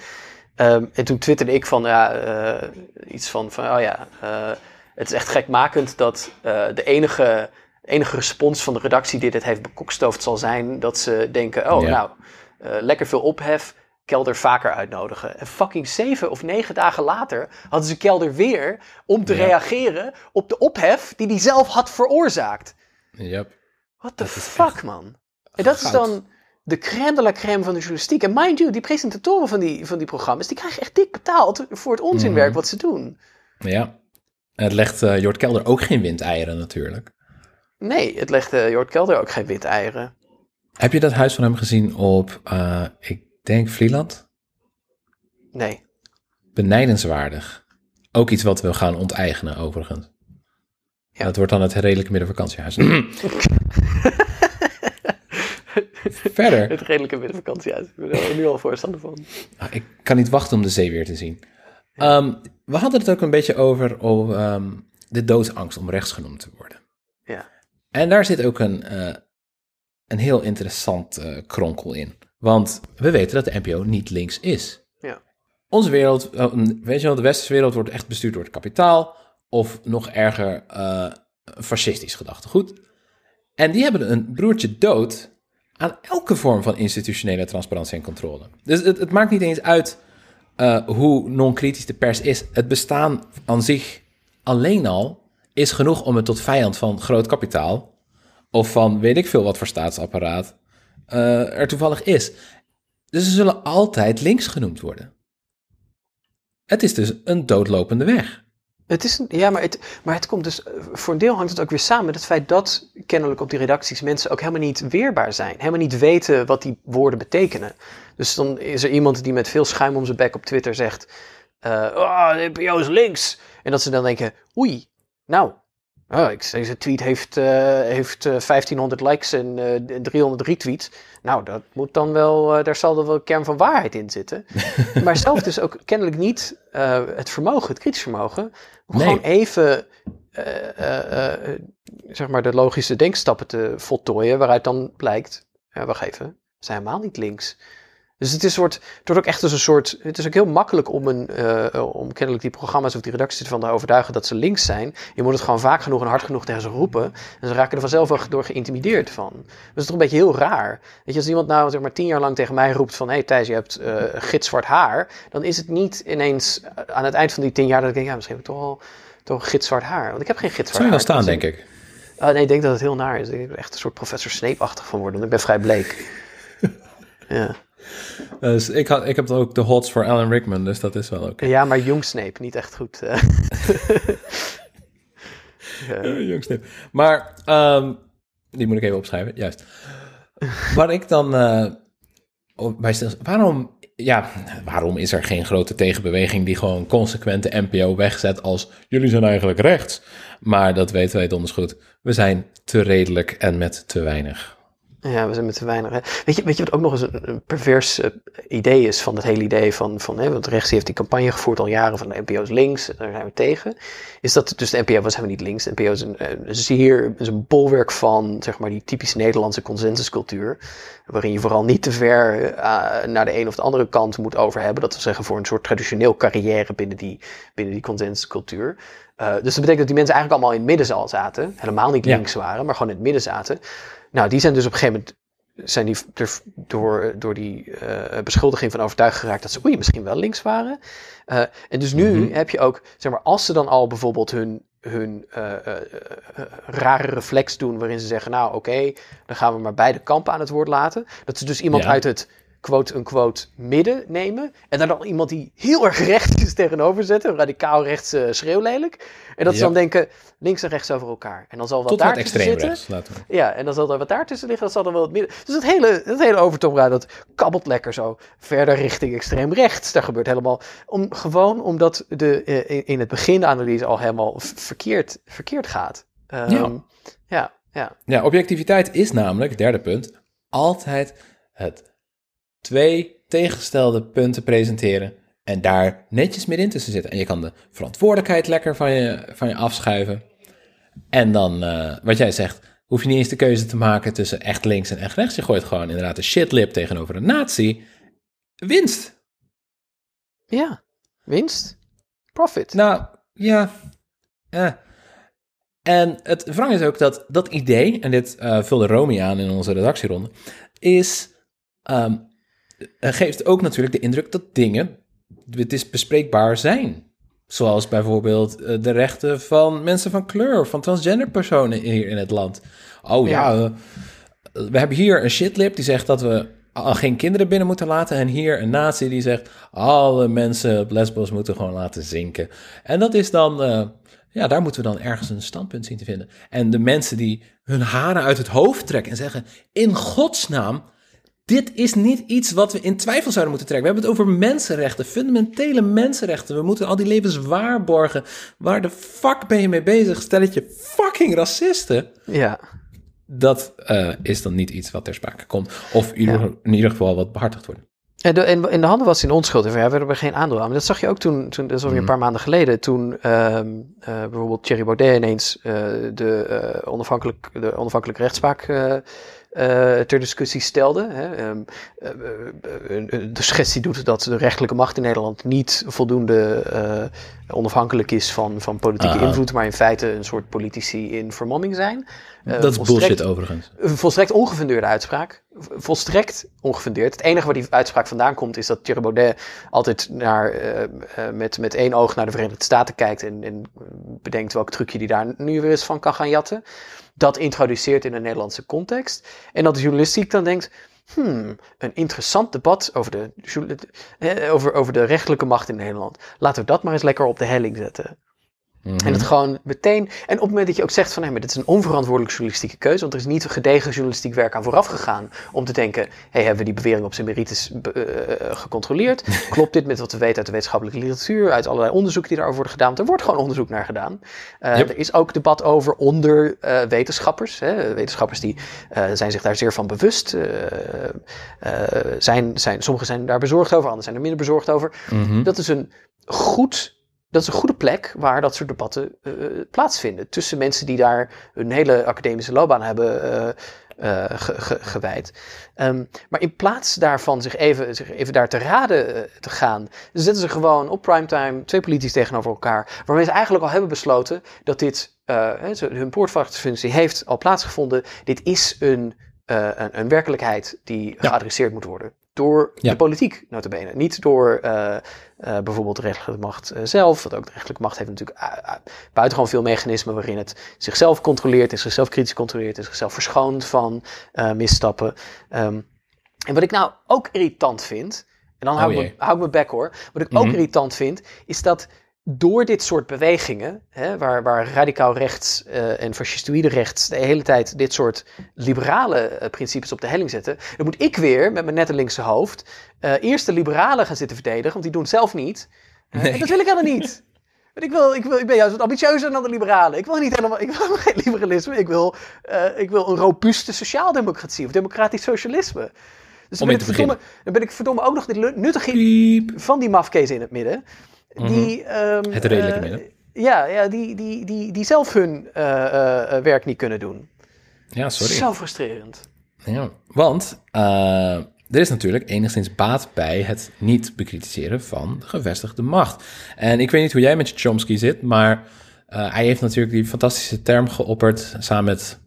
Speaker 2: Ehm, en toen twitterde ik van ja, eh, iets van, van oh ja, eh, het is echt gekmakend dat eh, de enige, enige respons van de redactie die dit heeft bekokstoofd zal zijn dat ze denken, oh
Speaker 1: Ja.
Speaker 2: nou, lekker veel ophef, Kelder vaker uitnodigen. En fucking zeven of negen dagen later hadden ze Kelder weer om te
Speaker 1: Ja.
Speaker 2: reageren op de ophef die hij zelf had veroorzaakt.
Speaker 1: yep.
Speaker 2: What the
Speaker 1: Dat
Speaker 2: fuck, man? En dat is dan de crème de la crème van de journalistiek. En mind you, die presentatoren van die, van die programma's, die krijgen echt dik betaald voor het onzinwerk
Speaker 1: Mhm.
Speaker 2: wat ze doen.
Speaker 1: Ja. En het legt eh Jort Kelder ook geen windeieren natuurlijk.
Speaker 2: Nee, het legt eh, Jort Kelder ook geen wit eieren.
Speaker 1: Heb je dat huis van hem gezien op, eh, ik denk Vlieland?
Speaker 2: Nee.
Speaker 1: Benijdenswaardig. Ook iets wat we gaan onteigenen overigens.
Speaker 2: Ja.
Speaker 1: Dat wordt dan het redelijke middenvakantiehuis. <clears throat> <laughs> Verder.
Speaker 2: Het redelijke middenvakantiehuis. Ik ben er nu al voorstander van.
Speaker 1: Ah, Ik kan niet wachten om de zee weer te zien. Ehm, we hadden het ook een beetje over, ehm, de doodsangst om rechts genoemd te worden.
Speaker 2: Ja.
Speaker 1: En daar zit ook een, eh, een heel interessant eh, kronkel in. Want we weten dat de NPO niet links is.
Speaker 2: Ja.
Speaker 1: onze wereld, eh, weet je wel, de westerse wereld wordt echt bestuurd door het kapitaal. Of nog erger, fascistisch gedachtegoed. En die hebben een broertje dood aan elke vorm van institutionele transparantie en controle. Dus het, het maakt niet eens uit eh, hoe non-kritisch de pers is. Het bestaan aan zich alleen al is genoeg om het tot vijand van groot kapitaal of van weet ik veel wat voor staatsapparaat eh, er toevallig is. Dus ze zullen altijd links genoemd worden. Het is dus een doodlopende weg.
Speaker 2: Het is, een- ja, maar het, maar het komt dus, eh, voor een deel hangt het ook weer samen met het feit dat kennelijk op die redacties mensen ook helemaal niet weerbaar zijn. Helemaal niet weten wat die woorden betekenen. Dus dan is er iemand die met veel schuim om zijn bek op Twitter zegt, eh oh, de NPO is links. En dat ze dan denken, oei, nou, oh, ik, deze tweet heeft, eh, heeft eh, 1500 likes en eh, 300 retweets. Nou, dat moet dan wel, eh, daar zal er wel een kern van waarheid in zitten. <laughs> maar zelf dus ook kennelijk niet eh, het vermogen, het kritisch vermogen, om
Speaker 1: Nee.
Speaker 2: gewoon even eh, eh, eh, zeg maar de logische denkstappen te voltooien, waaruit dan blijkt, ja, wacht even, we zijn helemaal niet links. Dus het is, soort, het wordt ook echt als een soort. Het is ook heel makkelijk om, een, eh, om kennelijk die programma's of die redacties ervan te overtuigen dat ze links zijn. Je moet het gewoon vaak genoeg en hard genoeg tegen ze roepen. En ze raken er vanzelf wel door geïntimideerd van. Dus het is toch een beetje heel raar. Weet je, als iemand nou zeg maar tien jaar lang tegen mij roept van... hé hey, Thijs, je hebt eh gitzwart haar. Dan is het niet ineens eh, aan het eind van die tien jaar dat ik denk... ja, misschien heb ik toch wel toch gitzwart haar. Want ik heb geen gitzwart
Speaker 1: Zou je
Speaker 2: haar.
Speaker 1: wel staan, denk ik.
Speaker 2: Oh, nee, ik denk dat het heel naar is. Ik denk dat ik er echt een soort professor Snape-achtig van worden. Want ik ben vrij bleek. <laughs> ja.
Speaker 1: Dus ik, had, ik heb ook de hots voor Alan Rickman, dus dat is wel oké.
Speaker 2: ja, maar jong Snape, niet echt goed. eh. <laughs>
Speaker 1: Eh, Jongste. Maar ehm, die moet ik even opschrijven, juist. Waar ik dan op- bij stil, waarom, ja, waarom is er geen grote tegenbeweging die gewoon consequent de NPO wegzet als jullie zijn eigenlijk rechts? Maar dat weten wij donders goed. We zijn te redelijk en met te weinig.
Speaker 2: Ja, we zijn met te weinig. Hè. Weet, je, weet je wat ook nog eens een, een pervers eh, idee is van het hele idee van, van hè, want rechts heeft die campagne gevoerd al jaren van de NPO is links, daar zijn we tegen. Is dat dus de NPO was helemaal niet links. De NPO is een, een zeer is een bolwerk van zeg maar die typisch Nederlandse consensuscultuur, waarin je vooral niet te ver eh, naar de een of de andere kant moet over hebben. Dat wil zeggen voor een soort traditioneel carrière binnen die, binnen die consensuscultuur. Eh, dus dat betekent dat die mensen eigenlijk allemaal in het midden zaten. Helemaal niet
Speaker 1: Ja.
Speaker 2: links waren, maar gewoon in het midden zaten. Nou, die zijn dus op een gegeven moment zijn die er door, door die eh, beschuldiging van overtuigd geraakt dat ze oei, misschien wel links waren. Eh, en dus nu
Speaker 1: Mhm.
Speaker 2: heb je ook, zeg maar, als ze dan al bijvoorbeeld hun, hun eh, rare reflex doen waarin ze zeggen, nou oké, dan gaan we maar beide kampen aan het woord laten. Dat ze dus iemand
Speaker 1: Ja.
Speaker 2: uit het quote-unquote midden nemen. En daar dan iemand die heel erg rechts is tegenover zetten. Radicaal rechts eh, schreeuwlelijk. En dat ze dan denken, links en rechts over elkaar. En dan zal wat
Speaker 1: Tot
Speaker 2: daar tussen zitten.
Speaker 1: rechts, laten we.
Speaker 2: Ja, en dan zal er wat daartussen liggen, dat zal dan wel het midden. Dus dat hele, dat hele overtoomraad, dat kabbelt lekker zo verder richting extreem rechts. Daar gebeurt helemaal, om, gewoon omdat de, eh, in- het begin de analyse al helemaal verkeerd, verkeerd gaat. Ehm,
Speaker 1: Ja.
Speaker 2: ja, ja.
Speaker 1: Ja, objectiviteit is namelijk, derde punt, altijd het twee tegengestelde punten presenteren en daar netjes middenin tussen zitten. En je kan de verantwoordelijkheid lekker van je, van je afschuiven. En dan, eh, wat jij zegt, hoef je niet eens de keuze te maken tussen echt links en echt rechts. Je gooit gewoon inderdaad een shitlip tegenover een nazi. Winst.
Speaker 2: Ja, winst, profit.
Speaker 1: Nou, ja. eh. En het wrang is ook dat dat idee, en dit eh, vulde Romy aan in onze redactieronde, is, ehm, eh, geeft ook natuurlijk de indruk dat dingen, het is bespreekbaar zijn. Zoals bijvoorbeeld eh, de rechten van mensen van kleur, van transgender personen hier in het land. Oh ja,
Speaker 2: Ja.
Speaker 1: eh, we hebben hier een shitlip die zegt dat we geen kinderen binnen moeten laten. En hier een nazi die zegt alle mensen op Lesbos moeten gewoon laten zinken. En dat is dan, eh, ja, daar moeten we dan ergens een standpunt zien te vinden. En de mensen die hun haren uit het hoofd trekken en zeggen, in godsnaam, dit is niet iets wat we in twijfel zouden moeten trekken. We hebben het over mensenrechten, fundamentele mensenrechten. We moeten al die levens waarborgen. Waar de fuck ben je mee bezig? Stel het je fucking racisten
Speaker 2: Ja,
Speaker 1: dat eh, is dan niet iets wat ter sprake komt. Of in ieder,
Speaker 2: Ja.
Speaker 1: in ieder geval wat behartigd wordt.
Speaker 2: En de, in, in de handen was in onschuld. En we hebben er geen aandeel aan. Maar dat zag je ook toen, toen dat is alweer een paar maanden geleden, toen ehm, eh, bijvoorbeeld Thierry Baudet ineens eh, de, onafhankelijk, de onafhankelijke rechtspraak ter discussie stelde. Hè. Ehm, eh, eh, eh, de suggestie doet dat de rechterlijke macht in Nederland niet voldoende eh, onafhankelijk is van, van politieke
Speaker 1: Ah.
Speaker 2: invloed, maar in feite een soort politici in vermomming zijn. Eh,
Speaker 1: dat is bullshit overigens.
Speaker 2: Een volstrekt ongefundeerde uitspraak. Volstrekt ongefundeerd. Het enige waar die uitspraak vandaan komt is dat Thierry Baudet altijd naar, eh, eh, met, met één oog naar de Verenigde Staten kijkt en, en bedenkt welk trucje die daar nu weer eens van kan gaan jatten. Dat introduceert in een Nederlandse context. En dat de journalistiek dan denkt, hmm, een interessant debat over de, eh, over, over de rechtelijke macht in Nederland. Laten we dat maar eens lekker op de helling zetten.
Speaker 1: Mhm.
Speaker 2: En het gewoon meteen. En op het moment dat je ook zegt van hé, maar dit is een onverantwoordelijke journalistieke keuze, want er is niet gedegen journalistiek werk aan vooraf gegaan om te denken: hé, hebben we die bewering op zijn merites eh, gecontroleerd? <laughs> Klopt dit met wat we weten uit de wetenschappelijke literatuur, uit allerlei onderzoeken die daarover worden gedaan? Want er wordt gewoon onderzoek naar gedaan. Eh,
Speaker 1: Yep.
Speaker 2: Er is ook debat over onder eh, wetenschappers. Hè. Wetenschappers die zijn zich daar zeer van bewust. zijn, zijn, sommigen zijn daar bezorgd over, anderen zijn er minder bezorgd over.
Speaker 1: Mhm.
Speaker 2: Dat is een goed. Dat is een goede plek waar dat soort debatten eh, plaatsvinden. Tussen mensen die daar hun hele academische loopbaan hebben eh, eh, ge- ge- gewijd. Ehm, maar in plaats daarvan zich even, zich even daar te raden te gaan, zetten ze gewoon op primetime twee politici tegenover elkaar. Waarmee ze eigenlijk al hebben besloten dat dit, hun poortvachtsfunctie heeft al plaatsgevonden. Dit is een, een, een werkelijkheid die geadresseerd moet worden. Door
Speaker 1: Ja.
Speaker 2: de politiek, notabene. Niet door eh, eh, bijvoorbeeld de rechterlijke macht eh, zelf. Want ook de rechterlijke macht heeft natuurlijk buitengewoon veel mechanismen waarin het zichzelf controleert en zichzelf kritisch controleert en zichzelf verschoont van misstappen. Ehm, en wat ik nou ook irritant vind, en dan
Speaker 1: Oh
Speaker 2: hou, ik, me, hou ik mijn bek hoor. Wat ik ook
Speaker 1: Mhm.
Speaker 2: irritant vind, is dat door dit soort bewegingen, hè, waar, waar radicaal rechts eh, en fascistoïde rechts de hele tijd dit soort liberale eh, principes op de helling zetten, dan moet ik weer met mijn nette linkse hoofd eh, eerst de liberalen gaan zitten verdedigen, want die doen het zelf niet.
Speaker 1: Nee.
Speaker 2: En dat wil ik helemaal niet. <laughs> Want ik, wil, ik, wil, ik ben juist wat ambitieuzer dan de liberalen. Ik wil niet helemaal, ik wil <laughs> geen liberalisme. Ik wil, ik wil een robuuste sociaaldemocratie of democratisch socialisme. Dus
Speaker 1: Om
Speaker 2: dan ben,
Speaker 1: te
Speaker 2: ik verdomme, dan ben ik verdomme ook nog de lu- nuttige van die mafkees in het midden. Die, ehm,
Speaker 1: Mhm. Het redelijke
Speaker 2: eh,
Speaker 1: midden.
Speaker 2: Ja, ja die, die, die, die zelf hun eh, eh, werk niet kunnen doen.
Speaker 1: Ja, sorry.
Speaker 2: Zo frustrerend.
Speaker 1: Ja, want er is natuurlijk enigszins baat bij het niet bekritiseren van de gevestigde macht. En ik weet niet hoe jij met Chomsky zit, maar hij heeft natuurlijk die fantastische term geopperd samen met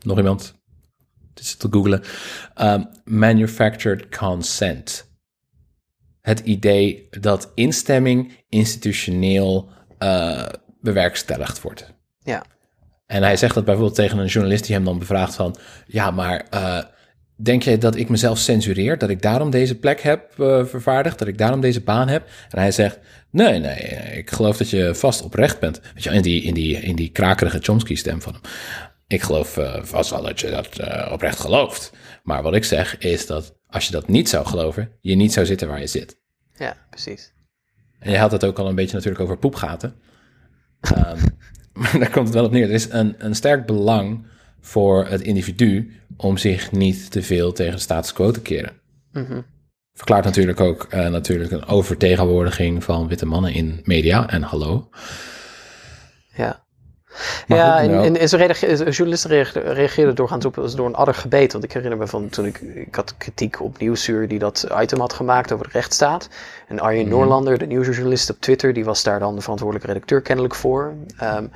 Speaker 1: nog iemand. Het is te googlen. ehm, manufactured consent. Het idee dat instemming institutioneel eh, bewerkstelligd wordt.
Speaker 2: Ja.
Speaker 1: En hij zegt dat bijvoorbeeld tegen een journalist die hem dan bevraagt van... Ja, maar eh, denk jij dat ik mezelf censureer? Dat ik daarom deze plek heb eh, vervaardigd? Dat ik daarom deze baan heb? En hij zegt... Nee, nee, ik geloof dat je vast oprecht bent. Weet je, in die, in die, in die krakerige Chomsky-stem van hem. Ik geloof vast wel dat je dat oprecht gelooft. Maar wat ik zeg is dat als je dat niet zou geloven... je niet zou zitten waar je zit.
Speaker 2: Ja, precies.
Speaker 1: En je had het ook al een beetje natuurlijk over poepgaten. Ehm, <laughs> maar daar komt het wel op neer. Er is een, een sterk belang voor het individu om zich niet te veel tegen de status quo te keren.
Speaker 2: Mhm.
Speaker 1: Verklaart natuurlijk ook eh, natuurlijk een overtegenwoordiging van witte mannen in media. En hallo.
Speaker 2: Ja.
Speaker 1: Maar
Speaker 2: ja,
Speaker 1: goed,
Speaker 2: en,
Speaker 1: nou-
Speaker 2: en, en ze reageerden, journalisten reageerden, doorgaans op als door een adder gebeten. Want ik herinner me van toen ik, ik had kritiek op Nieuwsuur die dat item had gemaakt over de rechtsstaat. En Arjen
Speaker 1: Mhm.
Speaker 2: Noorlander, de nieuwsjournalist op Twitter, die was daar dan de verantwoordelijke redacteur kennelijk voor. Ehm,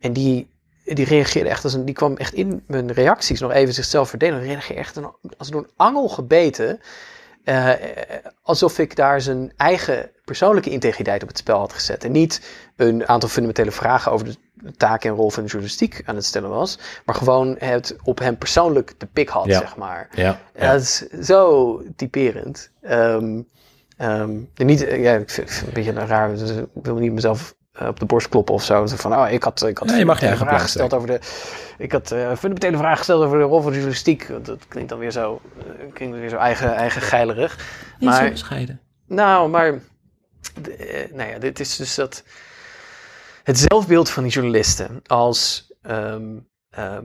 Speaker 2: en die, die reageerde echt als een, die kwam echt in mijn reacties nog even zichzelf verdedigen. Reageerde echt een, als door een angel gebeten. Eh, alsof ik daar zijn eigen persoonlijke integriteit op het spel had gezet. En niet een aantal fundamentele vragen over de taak en rol van de journalistiek aan het stellen was. Maar gewoon het op hem persoonlijk de pik had,
Speaker 1: Ja.
Speaker 2: zeg maar.
Speaker 1: Ja,
Speaker 2: Ja, dat is zo typerend. Ehm, ehm, niet, ja, ik vind het een beetje raar. dus ik wil niet mezelf eh, op de borst kloppen of zo. Zo Van, oh, ik had, ik had
Speaker 1: Ja, je mag
Speaker 2: vraag gesteld over de. Ik had eh fundamentele vraag gesteld over de rol van de journalistiek. Dat klinkt dan weer zo, eh, klinkt weer zo eigen, eigen geilerig.
Speaker 1: niet zo
Speaker 2: Maar-
Speaker 1: bescheiden.
Speaker 2: Nou, maar. de- nou ja, dit is dus dat. Het zelfbeeld van die journalisten als. ehm, ehm,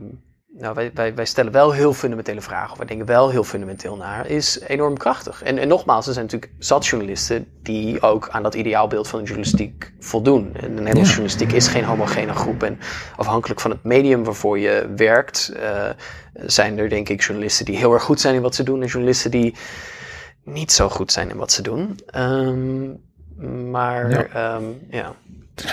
Speaker 2: nou, wij, wij, wij stellen wel heel fundamentele vragen, of wij denken wel heel fundamenteel naar, is enorm krachtig. En, en nogmaals, er zijn natuurlijk zat journalisten die ook aan dat ideaalbeeld van de journalistiek voldoen. En de Nederlandse
Speaker 1: Ja.
Speaker 2: journalistiek is geen homogene groep. En afhankelijk van het medium waarvoor je werkt, eh, zijn er denk ik journalisten die heel erg goed zijn in wat ze doen en journalisten die niet zo goed zijn in wat ze doen. Ehm, maar
Speaker 1: Ja.
Speaker 2: ja.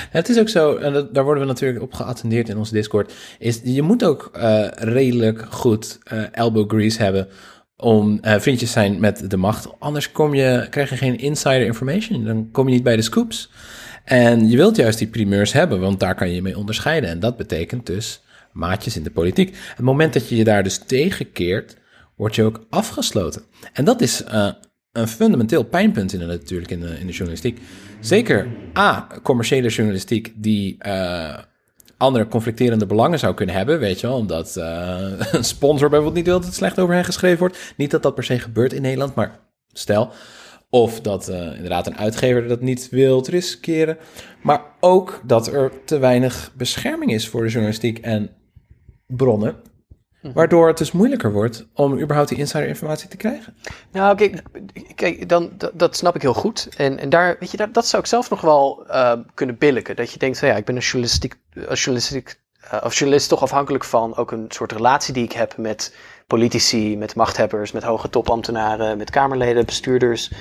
Speaker 1: Het is ook zo, en daar worden we natuurlijk op geattendeerd in onze Discord, is je moet ook eh, redelijk goed eh, elbow grease hebben om eh, vriendjes zijn met de macht. Anders kom je, krijg je geen insider information, dan kom je niet bij de scoops. En je wilt juist die primeurs hebben, want daar kan je mee onderscheiden. En dat betekent dus maatjes in de politiek. Het moment dat je je daar dus tegenkeert, word je ook afgesloten. En dat is een fundamenteel pijnpunt in de, natuurlijk in de, in de journalistiek. Zeker A, commerciële journalistiek die eh, andere conflicterende belangen zou kunnen hebben, weet je wel, omdat eh, <laughs> een sponsor bijvoorbeeld niet wil dat het slecht over hen geschreven wordt. Niet dat dat per se gebeurt in Nederland, maar stel. Of dat eh, inderdaad een uitgever dat niet wil riskeren. Maar ook dat er te weinig bescherming is voor de journalistiek en bronnen. Waardoor het dus moeilijker wordt om überhaupt die insiderinformatie te krijgen.
Speaker 2: Nou, kijk, kijk dan, dat, snap ik heel goed. En, en daar, weet je, dat, dat zou ik zelf nog wel eh, kunnen billiken. Dat je denkt, ja, ik ben een journalistiek, journalistiek, eh, journalist toch afhankelijk van ook een soort relatie die ik heb met politici, met machthebbers, met hoge topambtenaren, met kamerleden, bestuurders.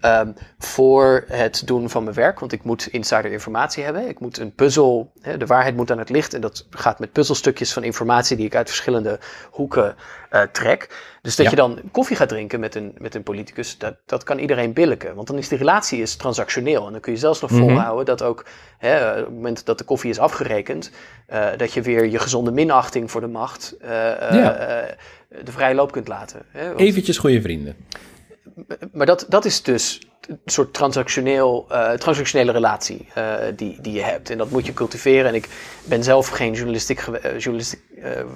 Speaker 2: Ehm, voor het doen van mijn werk. Want ik moet insider informatie hebben. Ik moet een puzzel, hè, de waarheid moet aan het licht. En dat gaat met puzzelstukjes van informatie die ik uit verschillende hoeken eh, trek. Dus dat
Speaker 1: Ja.
Speaker 2: je dan koffie gaat drinken met een, met een politicus, dat, dat kan iedereen billiken. Want dan is die relatie is transactioneel. En dan kun je zelfs nog
Speaker 1: Mhm.
Speaker 2: volhouden dat ook hè, op het moment dat de koffie is afgerekend, eh, dat je weer je gezonde minachting voor de macht eh, eh,
Speaker 1: Ja.
Speaker 2: eh, de vrije loop kunt laten. Hè? Want-
Speaker 1: Eventjes goede vrienden.
Speaker 2: Maar dat, dat is dus een soort transactioneel, eh, transactionele relatie eh, die, die je hebt. En dat moet je cultiveren. En ik ben zelf geen journalistiek... eh, journalistiek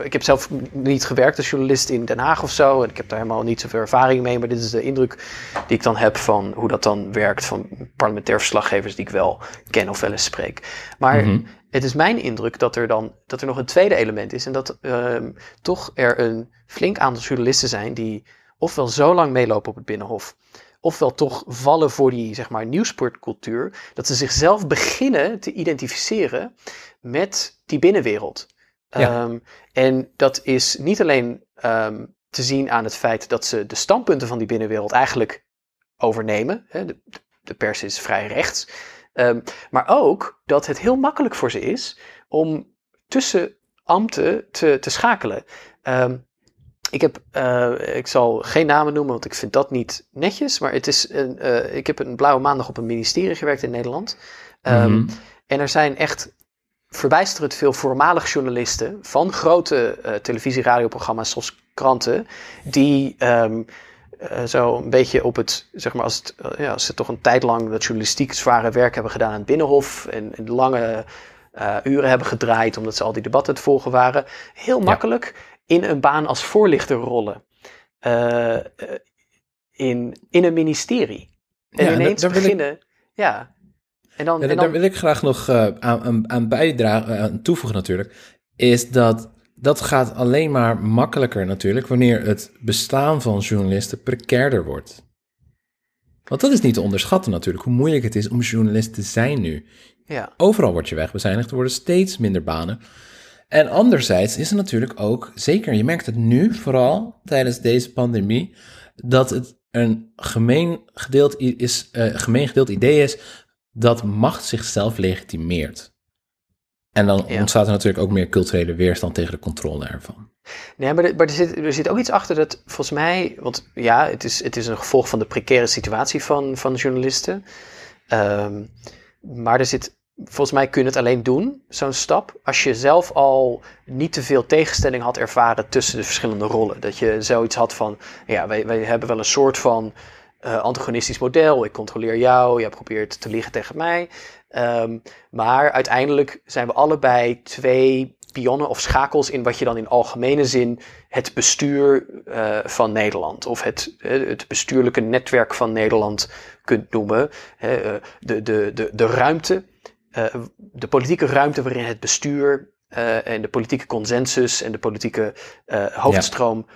Speaker 2: ik heb zelf niet gewerkt als journalist in Den Haag of zo. En ik heb daar helemaal niet zoveel ervaring mee. Maar dit is de indruk die ik dan heb van hoe dat dan werkt... van parlementair verslaggevers die ik wel ken of wel eens spreek. Maar
Speaker 1: Mhm.
Speaker 2: het is mijn indruk dat er dan dat er nog een tweede element is. En dat ehm, toch er een flink aantal journalisten zijn die ofwel zo lang meelopen op het Binnenhof, ofwel toch vallen voor die zeg maar, nieuwsportcultuur, dat ze zichzelf beginnen te identificeren met die binnenwereld.
Speaker 1: Ja.
Speaker 2: Ehm, en dat is niet alleen ehm, te zien aan het feit dat ze de standpunten van die binnenwereld eigenlijk overnemen. Hè, de, de pers is vrij rechts. Ehm, maar ook dat het heel makkelijk voor ze is om tussen ambten te, te schakelen. Ik, heb, eh, ik zal geen namen noemen, want ik vind dat niet netjes. Maar het is een, eh, ik heb een blauwe maandag op een ministerie gewerkt in Nederland. Ehm,
Speaker 1: Mhm.
Speaker 2: En er zijn echt verbijsterend veel voormalig journalisten van grote eh, televisie-radioprogramma's zoals kranten, die eh, zo een beetje op het, zeg maar, als, het, ja, als ze toch een tijd lang dat journalistiek zware werk hebben gedaan aan het Binnenhof en, en lange uren hebben gedraaid omdat ze al die debatten te volgen waren, heel makkelijk in een baan als voorlichter rollen. Eh, eh, in, in een ministerie. En
Speaker 1: Ja,
Speaker 2: ineens
Speaker 1: daar wil ik-
Speaker 2: beginnen. Ja. En dan,
Speaker 1: Ja,
Speaker 2: en
Speaker 1: daar
Speaker 2: dan
Speaker 1: wil ik graag nog eh, aan, aan, aan bijdragen, aan toevoegen natuurlijk, is dat dat gaat alleen maar makkelijker natuurlijk wanneer het bestaan van journalisten precairder wordt. Want dat is niet te onderschatten natuurlijk, hoe moeilijk het is om journalist te zijn nu.
Speaker 2: ja.
Speaker 1: Overal word je wegbezuinigd, er worden steeds minder banen. En anderzijds is er natuurlijk ook, zeker, je merkt het nu vooral tijdens deze pandemie, dat het een gemeen gedeeld, is, eh, gemeen gedeeld idee is dat macht zichzelf legitimeert. En dan
Speaker 2: Ja.
Speaker 1: ontstaat er natuurlijk ook meer culturele weerstand tegen de controle ervan.
Speaker 2: Nee, maar, er- maar er, zit, er zit ook iets achter dat volgens mij, want ja, het is, het is een gevolg van de precaire situatie van, van journalisten. Ehm, maar er zit, volgens mij kun je het alleen doen, zo'n stap, als je zelf al niet te veel tegenstelling had ervaren tussen de verschillende rollen. Dat je zoiets had van, ja, wij, wij hebben wel een soort van eh, antagonistisch model. Ik controleer jou, jij probeert te liegen tegen mij. Ehm, maar uiteindelijk zijn we allebei twee pionnen of schakels in wat je dan in algemene zin het bestuur eh, van Nederland of het, eh, het bestuurlijke netwerk van Nederland kunt noemen. De, de, de, de ruimte, de politieke ruimte waarin het bestuur eh, en de politieke consensus en de politieke eh, hoofdstroom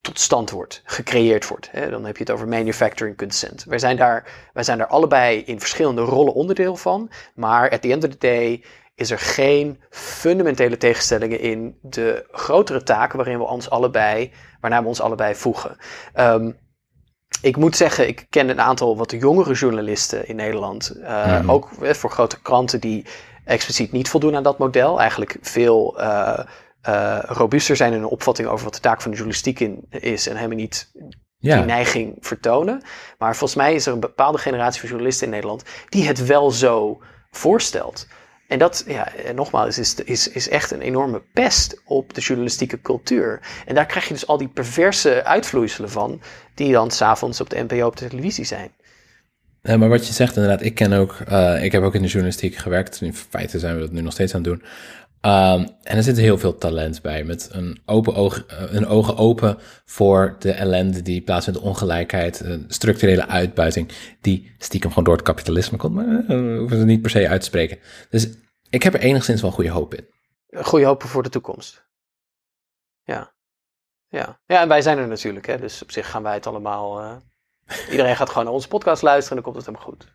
Speaker 2: tot stand wordt, gecreëerd wordt. Hè? Dan heb je het over manufacturing consent. Wij zijn, daar, wij zijn daar allebei in verschillende rollen onderdeel van, maar at the end of the day is er geen fundamentele tegenstellingen in de grotere taken waarin we ons allebei, waarnaar we ons allebei voegen. Ehm, ik moet zeggen, ik ken een aantal wat jongere journalisten in Nederland. eh,
Speaker 1: Mhm.
Speaker 2: Ook eh, voor grote kranten die expliciet niet voldoen aan dat model. Eigenlijk veel eh, robuuster zijn in hun opvatting over wat de taak van de journalistiek in, is. En helemaal niet die neiging vertonen. Maar volgens mij is er een bepaalde generatie van journalisten in Nederland die het wel zo voorstelt. En dat, ja, nogmaals, is, is, is echt een enorme pest op de journalistieke cultuur. En daar krijg je dus al die perverse uitvloeiselen van, die dan s'avonds op de NPO op de televisie zijn.
Speaker 1: Maar wat je zegt inderdaad, ik ken ook, eh, ik heb ook in de journalistiek gewerkt. In feite zijn we dat nu nog steeds aan het doen. Ehm, en er zit heel veel talent bij, met een open oog, eh, een ogen open voor de ellende die plaatsvindt, ongelijkheid, structurele uitbuiting, die stiekem gewoon door het kapitalisme komt, maar we hoeven ze niet per se uit te spreken. Dus ik heb er enigszins wel goede hoop in.
Speaker 2: Goede hopen voor de toekomst. Ja. Ja. ja, en wij zijn er natuurlijk, hè, dus op zich gaan wij het allemaal. eh, <laughs> iedereen gaat gewoon naar onze podcast luisteren en dan komt het helemaal goed.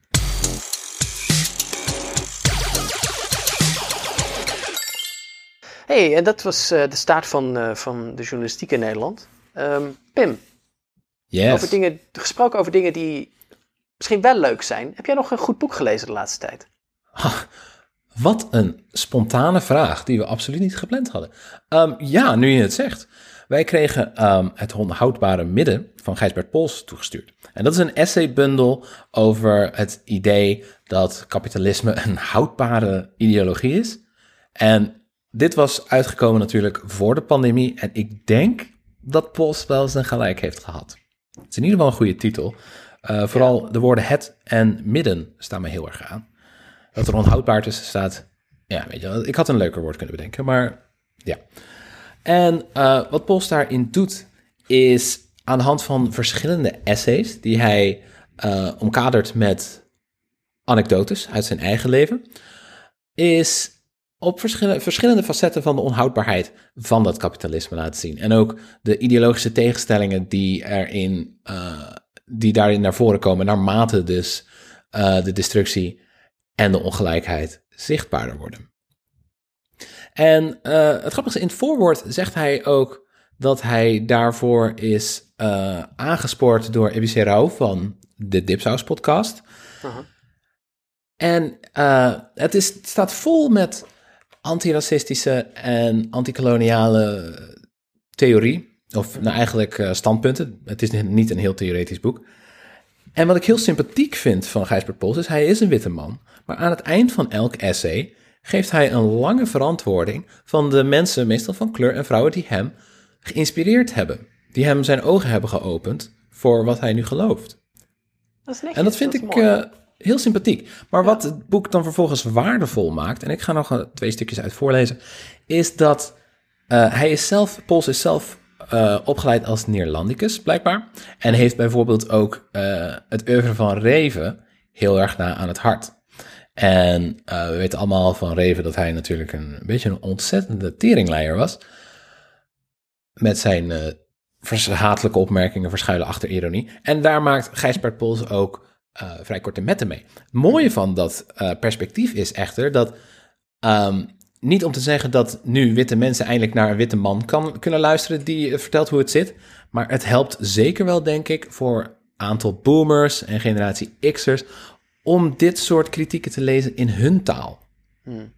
Speaker 2: hey, en dat was eh, de staart van, eh, van de journalistiek in Nederland. Ehm, Pim,
Speaker 1: Yes.
Speaker 2: over dingen, gesproken over dingen die misschien wel leuk zijn. Heb jij nog een goed boek gelezen de laatste tijd? <laughs>
Speaker 1: Wat een spontane vraag die we absoluut niet gepland hadden. Ehm, ja, nu je het zegt. Wij kregen ehm, het onhoudbare midden van Gijsbert Pols toegestuurd. En dat is een essaybundel over het idee dat kapitalisme een houdbare ideologie is. En dit was uitgekomen natuurlijk voor de pandemie. En ik denk dat Pols wel zijn gelijk heeft gehad. Het is in ieder geval een goede titel. Eh, vooral de woorden het en midden staan me heel erg aan. Dat er onhoudbaar tussen staat. Ja, weet je ik had een leuker woord kunnen bedenken, maar ja. En eh, wat Pols daarin doet, is aan de hand van verschillende essays, die hij eh, omkadert met anekdotes uit zijn eigen leven, is op verschillende, verschillende facetten van de onhoudbaarheid van dat kapitalisme laten zien. En ook de ideologische tegenstellingen die, erin, eh, die daarin naar voren komen, naarmate dus de destructie en de ongelijkheid zichtbaarder worden. En eh, het grappige is, in het voorwoord zegt hij ook dat hij daarvoor is eh, aangespoord door Ebice Rauw van de Dipsaus podcast. En eh, het, is, het staat vol met antiracistische en antikoloniale theorie. Of nou eigenlijk standpunten. Het is niet een heel theoretisch boek. En wat ik heel sympathiek vind van Gijsbert Pols is, hij is een witte man. Maar aan het eind van elk essay geeft hij een lange verantwoording van de mensen, meestal van kleur en vrouwen, die hem geïnspireerd hebben. Die hem zijn ogen hebben geopend voor wat hij nu gelooft.
Speaker 2: Dat is netjes,
Speaker 1: En dat vind ik eh, heel sympathiek. Maar wat het boek dan vervolgens waardevol maakt, en ik ga nog eh, twee stukjes uit voorlezen, is dat eh, hij is zelf, Pols is zelf opgeleid als Neerlandicus, blijkbaar. En heeft bijvoorbeeld ook het oeuvre van Reven heel erg na aan het hart. En eh, we weten allemaal van Reven dat hij natuurlijk een, beetje een ontzettende teringleier was. Met zijn vers- hatelijke opmerkingen verschuilen achter ironie. En daar maakt Gijsbert Pols ook eh, vrij korte metten mee. Het mooie van dat perspectief is echter dat ehm, niet om te zeggen dat nu witte mensen eindelijk naar een witte man kan, kunnen luisteren die vertelt hoe het zit. Maar het helpt zeker wel, denk ik, voor een aantal boomers en generatie X'ers om dit soort kritieken te lezen in hun taal.
Speaker 2: Hmm.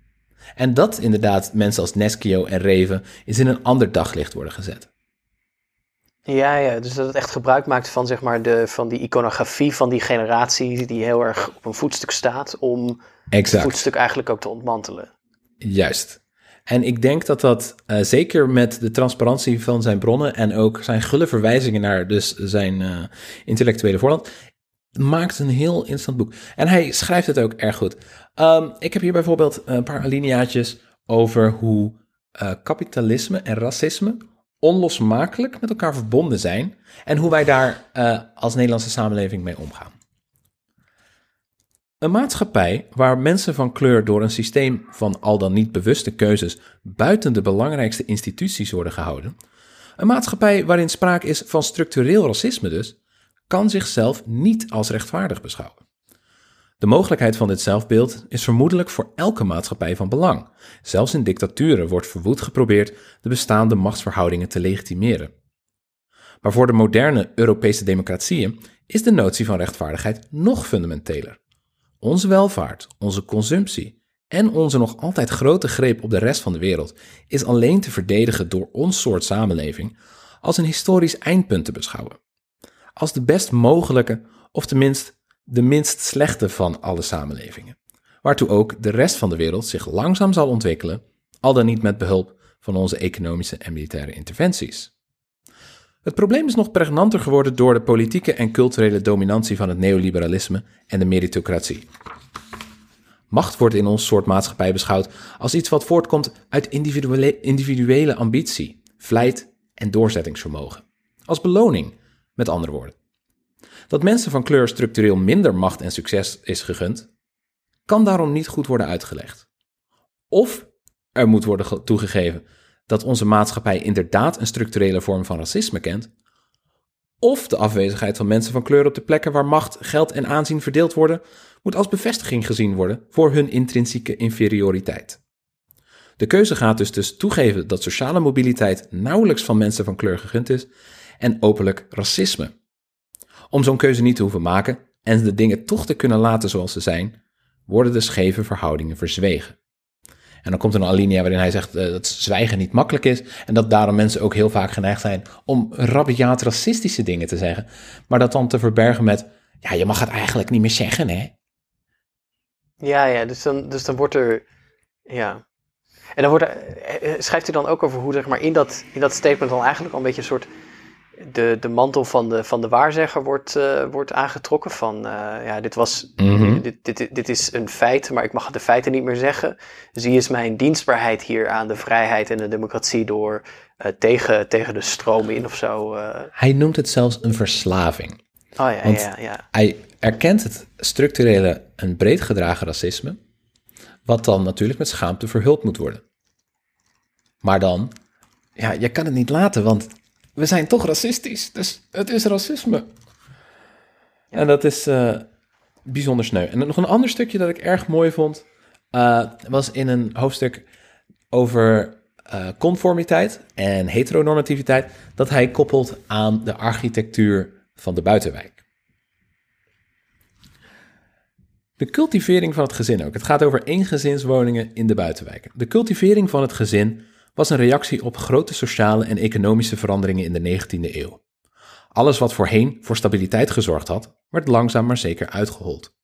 Speaker 1: En dat inderdaad mensen als Neskio en Reven is in een ander daglicht worden gezet.
Speaker 2: Ja, ja, dus dat het echt gebruik maakt van, zeg maar, de, van die iconografie van die generatie die heel erg op een voetstuk staat om het voetstuk eigenlijk ook te ontmantelen.
Speaker 1: Juist. En ik denk dat dat eh, zeker met de transparantie van zijn bronnen en ook zijn gulle verwijzingen naar dus zijn eh, intellectuele voorland, maakt een heel interessant boek. En hij schrijft het ook erg goed. Ehm, ik heb hier bijvoorbeeld een paar alineaatjes over hoe eh, kapitalisme en racisme onlosmakelijk met elkaar verbonden zijn en hoe wij daar eh, als Nederlandse samenleving mee omgaan. Een maatschappij waar mensen van kleur door een systeem van al dan niet bewuste keuzes buiten de belangrijkste instituties worden gehouden, een maatschappij waarin sprake is van structureel racisme dus, kan zichzelf niet als rechtvaardig beschouwen. De mogelijkheid van dit zelfbeeld is vermoedelijk voor elke maatschappij van belang. Zelfs in dictaturen wordt verwoed geprobeerd de bestaande machtsverhoudingen te legitimeren. Maar voor de moderne Europese democratieën is de notie van rechtvaardigheid nog fundamenteler. Onze welvaart, onze consumptie en onze nog altijd grote greep op de rest van de wereld is alleen te verdedigen door ons soort samenleving als een historisch eindpunt te beschouwen. Als de best mogelijke, of tenminste de minst slechte van alle samenlevingen. Waartoe ook de rest van de wereld zich langzaam zal ontwikkelen, al dan niet met behulp van onze economische en militaire interventies. Het probleem is nog pregnanter geworden door de politieke en culturele dominantie van het neoliberalisme en de meritocratie. Macht wordt in ons soort maatschappij beschouwd als iets wat voortkomt uit individuele, ambitie, vlijt en doorzettingsvermogen. Als beloning, met andere woorden. Dat mensen van kleur structureel minder macht en succes is gegund, kan daarom niet goed worden uitgelegd. Of er moet worden toegegeven dat onze maatschappij inderdaad een structurele vorm van racisme kent, of de afwezigheid van mensen van kleur op de plekken waar macht, geld en aanzien verdeeld worden, moet als bevestiging gezien worden voor hun intrinsieke inferioriteit. De keuze gaat dus tussen toegeven dat sociale mobiliteit nauwelijks van mensen van kleur gegund is en openlijk racisme. Om zo'n keuze niet te hoeven maken en de dingen toch te kunnen laten zoals ze zijn, worden de scheve verhoudingen verzwegen. En dan komt er een alinea waarin hij zegt uh, dat zwijgen niet makkelijk is en dat daarom mensen ook heel vaak geneigd zijn om rabiaat racistische dingen te zeggen, maar dat dan te verbergen met, ja, je mag het eigenlijk niet meer zeggen, hè?
Speaker 2: Ja, ja, dus dan, dus dan wordt er, ja. En dan wordt er, eh, eh, schrijft hij dan ook over hoe, zeg maar, in dat, in dat statement dan eigenlijk al een beetje een soort de, de mantel van de, van de waarzegger wordt, uh, wordt aangetrokken. Van uh, ja, dit, was,
Speaker 1: Mhm.
Speaker 2: dit, dit, dit is een feit, maar ik mag de feiten niet meer zeggen. Zie eens mijn dienstbaarheid hier aan de vrijheid en de democratie door uh, tegen, tegen de stroom in of zo. Oh
Speaker 1: Hij noemt het zelfs een verslaving.
Speaker 2: ja,
Speaker 1: Want-
Speaker 2: ja, ja.
Speaker 1: Hij erkent het structurele en breed gedragen racisme, wat dan natuurlijk met schaamte verhuld moet worden. Maar dan, ja, je kan het niet laten, want we zijn toch racistisch, dus het is racisme. En dat is eh, bijzonder sneu. En nog een ander stukje dat ik erg mooi vond, eh, was in een hoofdstuk over eh, conformiteit en heteronormativiteit, dat hij koppelt aan de architectuur van de buitenwijk. De cultivering van het gezin ook. Het gaat over eengezinswoningen in de buitenwijken. De cultivering van het gezin was een reactie op grote sociale en economische veranderingen in de 19e eeuw. Alles wat voorheen voor stabiliteit gezorgd had, werd langzaam maar zeker uitgehold.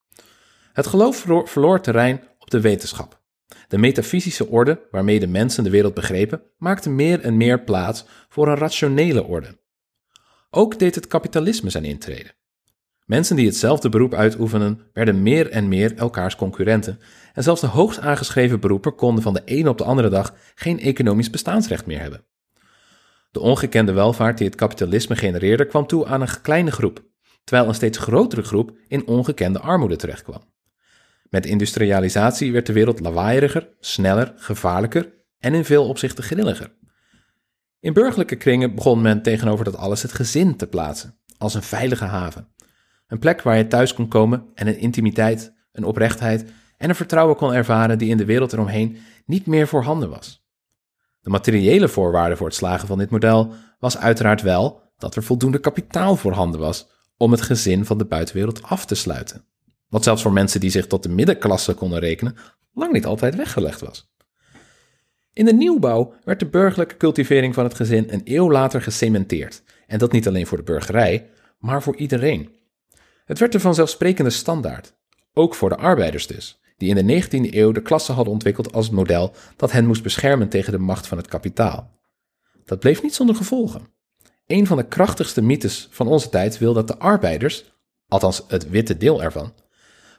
Speaker 1: Het geloof verloor, terrein op de wetenschap. De metafysische orde waarmee de mensen de wereld begrepen, maakte meer en meer plaats voor een rationele orde. Ook deed het kapitalisme zijn intrede. Mensen die hetzelfde beroep uitoefenen, werden meer en meer elkaars concurrenten. En zelfs de hoogst aangeschreven beroepen konden van de ene op de andere dag geen economisch bestaansrecht meer hebben. De ongekende welvaart die het kapitalisme genereerde kwam toe aan een kleine groep, terwijl een steeds grotere groep in ongekende armoede terechtkwam. Met industrialisatie werd de wereld lawaaieriger, sneller, gevaarlijker en in veel opzichten grilliger. In burgerlijke kringen begon men tegenover dat alles het gezin te plaatsen, als een veilige haven. Een plek waar je thuis kon komen en een intimiteit, een oprechtheid en een vertrouwen kon ervaren die in de wereld eromheen niet meer voorhanden was. De materiële voorwaarde voor het slagen van dit model was uiteraard wel dat er voldoende kapitaal voorhanden was om het gezin van de buitenwereld af te sluiten. Wat zelfs voor mensen die zich tot de middenklasse konden rekenen, lang niet altijd weggelegd was. In de nieuwbouw werd de burgerlijke cultivering van het gezin een eeuw later gecementeerd. En dat niet alleen voor de burgerij, maar voor iedereen. Het werd een vanzelfsprekende standaard, ook voor de arbeiders dus, die in de 19e eeuw de klasse hadden ontwikkeld als het model dat hen moest beschermen tegen de macht van het kapitaal. Dat bleef niet zonder gevolgen. Een van de krachtigste mythes van onze tijd wil dat de arbeiders, althans het witte deel ervan,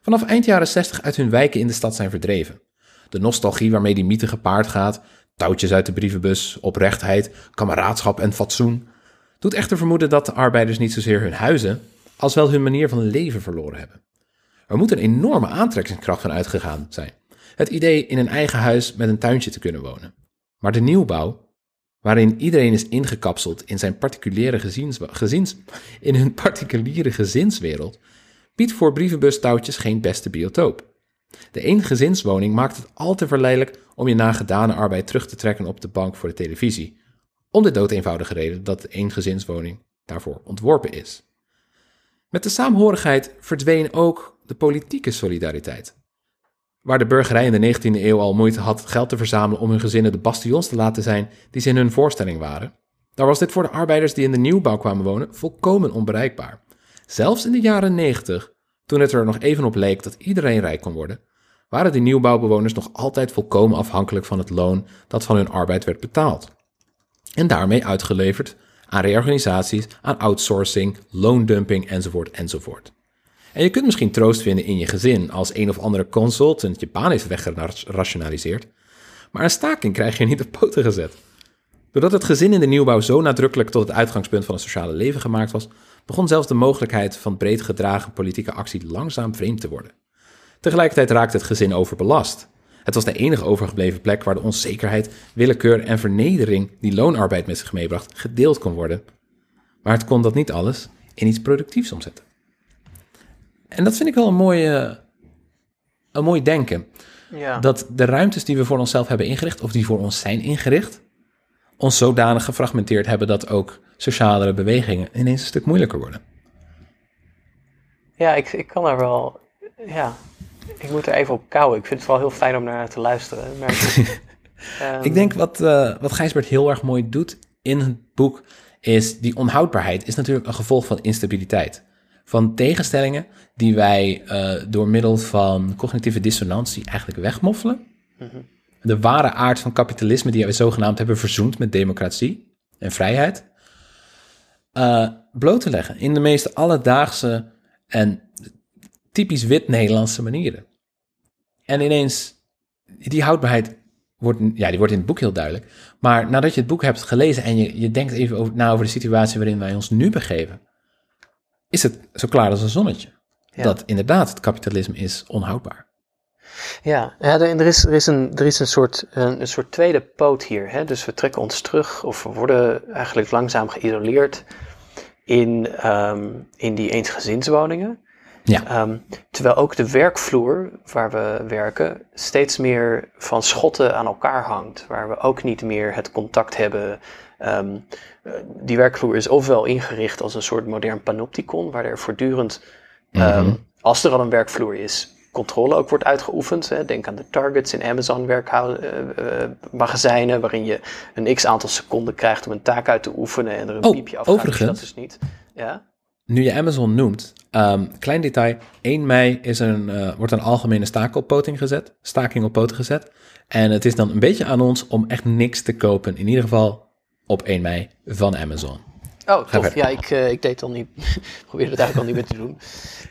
Speaker 1: vanaf eind jaren 60 uit hun wijken in de stad zijn verdreven. De nostalgie waarmee die mythe gepaard gaat, touwtjes uit de brievenbus, oprechtheid, kameraadschap en fatsoen, doet echter vermoeden dat de arbeiders niet zozeer hun huizen, als wel hun manier van leven verloren hebben. Er moet een enorme aantrekkingskracht van uitgegaan zijn. Het idee in een eigen huis met een tuintje te kunnen wonen. Maar de nieuwbouw, waarin iedereen is ingekapseld in zijn particuliere in hun particuliere gezinswereld, biedt voor brievenbustouwtjes geen beste biotoop. De eengezinswoning maakt het al te verleidelijk om je na gedane arbeid terug te trekken op de bank voor de televisie. Om de dood eenvoudige reden dat de eengezinswoning daarvoor ontworpen is. Met de saamhorigheid verdween ook de politieke solidariteit. Waar de burgerij in de 19e eeuw al moeite had geld te verzamelen om hun gezinnen de bastions te laten zijn die ze in hun voorstelling waren, daar was dit voor de arbeiders die in de nieuwbouw kwamen wonen volkomen onbereikbaar. Zelfs in de jaren 90, toen het er nog even op leek dat iedereen rijk kon worden, waren de nieuwbouwbewoners nog altijd volkomen afhankelijk van het loon dat van hun arbeid werd betaald. En daarmee uitgeleverd aan reorganisaties, aan outsourcing, loondumping enzovoort enzovoort. En je kunt misschien troost vinden in je gezin als een of andere consultant je baan heeft weggerationaliseerd, maar een staking krijg je niet op poten gezet. Doordat het gezin in de nieuwbouw zo nadrukkelijk tot het uitgangspunt van het sociale leven gemaakt was, begon zelfs de mogelijkheid van breed gedragen politieke actie langzaam vreemd te worden. Tegelijkertijd raakte het gezin overbelast. Het was de enige overgebleven plek waar de onzekerheid, willekeur en vernedering die loonarbeid met zich meebracht gedeeld kon worden. Maar het kon dat niet alles in iets productiefs omzetten. En dat vind ik wel een mooie, een mooi denken.
Speaker 2: Ja.
Speaker 1: Dat de ruimtes die we voor onszelf hebben ingericht, of die voor ons zijn ingericht, ons zodanig gefragmenteerd hebben dat ook sociale bewegingen ineens een stuk moeilijker worden.
Speaker 2: Ja, ik, ik kan daar wel. Ja, ik moet er even op kouwen. Ik vind het wel heel fijn om naar te luisteren. Maar, <laughs> ehm,
Speaker 1: Ik denk wat, eh wat Gijsbert heel erg mooi doet in het boek, is die onhoudbaarheid is natuurlijk een gevolg van instabiliteit. Van tegenstellingen die wij eh, door middel van cognitieve dissonantie eigenlijk wegmoffelen. De ware aard van kapitalisme die wij zogenaamd hebben verzoend met democratie en vrijheid. eh, bloot te leggen in de meest alledaagse en typisch wit Nederlandse manieren. En ineens, die houdbaarheid wordt, ja, die wordt in het boek heel duidelijk. Maar nadat je het boek hebt gelezen en je, je denkt even over, na over de situatie waarin wij ons nu begeven, is het zo klaar als een zonnetje.
Speaker 2: Ja.
Speaker 1: Dat inderdaad het kapitalisme is onhoudbaar.
Speaker 2: Ja, ja er, is, er is, een, er is een, soort, een, een soort tweede poot hier. Hè? Dus we trekken ons terug, of we worden eigenlijk langzaam geïsoleerd in, ehm, in die eensgezinswoningen.
Speaker 1: Ja.
Speaker 2: Ehm, terwijl ook de werkvloer waar we werken steeds meer van schotten aan elkaar hangt. Waar we ook niet meer het contact hebben. Ehm, eh, die werkvloer is ofwel ingericht als een soort modern panopticon, waar er voortdurend, ehm,
Speaker 1: Mhm.
Speaker 2: als er al een werkvloer is, controle ook wordt uitgeoefend. Hè. Denk aan de targets in Amazon werkmagazijnen, waarin je een x aantal seconden krijgt om een taak uit te oefenen en er een
Speaker 1: Oh,
Speaker 2: piepje afgaat. je
Speaker 1: overigens.
Speaker 2: Dat dus niet. Ja?
Speaker 1: Nu je Amazon noemt, ehm, klein detail, 1 mei is een, eh, wordt een algemene staking op poten gezet, staking op poten gezet. En het is dan een beetje aan ons om echt niks te kopen, in ieder geval op 1 mei van Amazon.
Speaker 2: Oh, tof.
Speaker 1: verder.
Speaker 2: Ja, ik, eh, ik deed het al niet. <laughs> probeerde het eigenlijk al niet meer te doen. <laughs>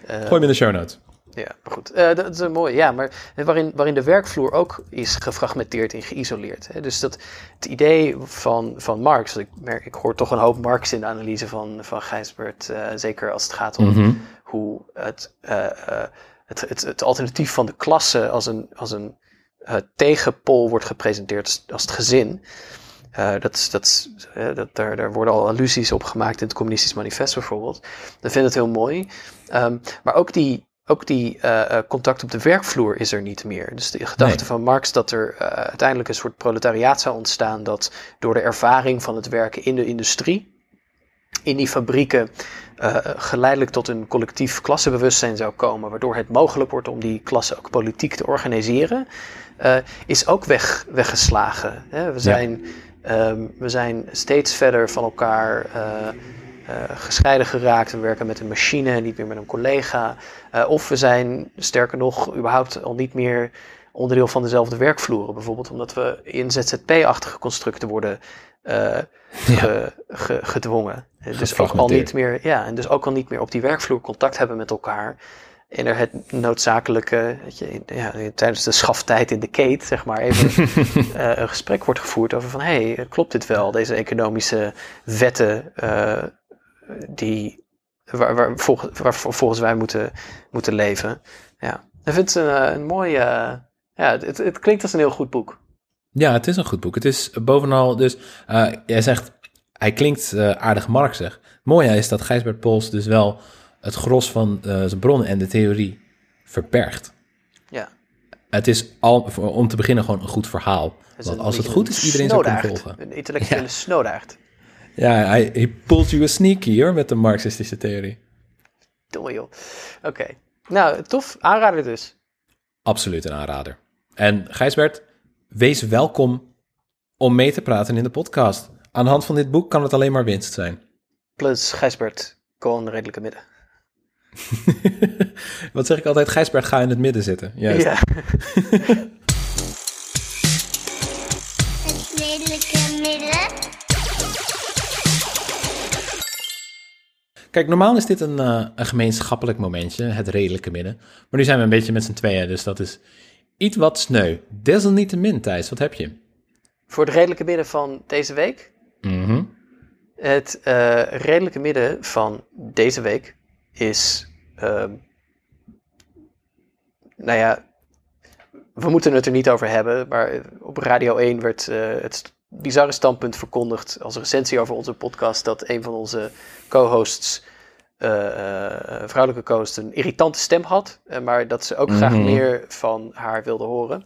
Speaker 2: Eh,
Speaker 1: Gooi hem in de show notes.
Speaker 2: Ja, maar goed. Eh, dat is een mooi. Ja, maar waarin, waarin de werkvloer ook is gefragmenteerd en geïsoleerd. Hè? Dus dat het idee van, van Marx, ik, merk, ik hoor toch een hoop Marx in de analyse van, van Gijsbert, eh, zeker als het gaat om
Speaker 1: Mhm.
Speaker 2: hoe het, eh, het, het, het alternatief van de klasse als een, als een tegenpol wordt gepresenteerd als, als het gezin. Dat, dat, dat, daar, daar worden al allusies op gemaakt in het Communistisch Manifest bijvoorbeeld. Dat vind ik het heel mooi. Ehm, maar ook die, ook die eh, eh, contact op de werkvloer is er niet meer. Dus de gedachte
Speaker 1: Nee.
Speaker 2: van Marx dat er eh, uiteindelijk een soort proletariaat zou ontstaan, dat door de ervaring van het werken in de industrie, in die fabrieken, geleidelijk tot een collectief klassebewustzijn zou komen, waardoor het mogelijk wordt om die klasse ook politiek te organiseren, is ook weg, weggeslagen. Hè? We, zijn, ehm, we zijn steeds verder van elkaar eh, gescheiden geraakt. We werken met een machine, niet meer met een collega. Eh, of we zijn, sterker nog, überhaupt al niet meer onderdeel van dezelfde werkvloeren. Bijvoorbeeld omdat we in ZZP-achtige constructen worden eh, ge- ge- gedwongen. Dus ook al niet meer, ja, en dus ook al niet meer op die werkvloer contact hebben met elkaar. En er het noodzakelijke, weet je, ja, tijdens de schaftijd in de keet, zeg maar, even <laughs> een gesprek wordt gevoerd over van, hé, hey, klopt dit wel? Deze economische wetten, die waar, waar, volgens, waar volgens wij moeten, moeten leven. Ja, ik vind het een, een mooie, ja, het, het klinkt als een heel goed boek.
Speaker 1: Ja, het is een goed boek. Het is bovenal dus, uh, jij zegt, hij klinkt uh, aardig marxig. Het mooie is dat Gijsbert Pols dus wel het gros van uh, zijn bronnen en de theorie verbergt.
Speaker 2: Ja.
Speaker 1: Het is al, om te beginnen gewoon een goed verhaal. Want als het goed is, iedereen zou kunnen volgen.
Speaker 2: Een intellectuele ja.
Speaker 1: Ja, hij, pulls you a sneaky hoor, met de marxistische theorie.
Speaker 2: Domme joh. Oké. Okay. Nou, tof. Aanrader dus.
Speaker 1: Absoluut een aanrader. En Gijsbert, wees welkom om mee te praten in de podcast. Aan de hand van dit boek kan het alleen maar winst zijn.
Speaker 2: Plus Gijsbert, gewoon redelijke midden. <laughs>
Speaker 1: Wat zeg ik altijd? Gijsbert, ga in het midden zitten. Juist.
Speaker 2: Ja. <laughs>
Speaker 1: Kijk, normaal is dit een, uh, een gemeenschappelijk momentje, het redelijke midden. Maar nu zijn we een beetje met z'n tweeën, dus dat is iets wat sneu. Desalniettemin, Thijs, wat heb je?
Speaker 2: Voor het redelijke midden van deze week?
Speaker 1: Mhm.
Speaker 2: Het uh, redelijke midden van deze week is. Uh, nou ja, we moeten het er niet over hebben, maar op Radio 1 werd uh, het bizarre standpunt verkondigd als recensie over onze podcast dat een van onze co-hosts, uh, vrouwelijke co-host, een irritante stem had, maar dat ze ook graag
Speaker 1: Mhm.
Speaker 2: meer van haar wilde horen.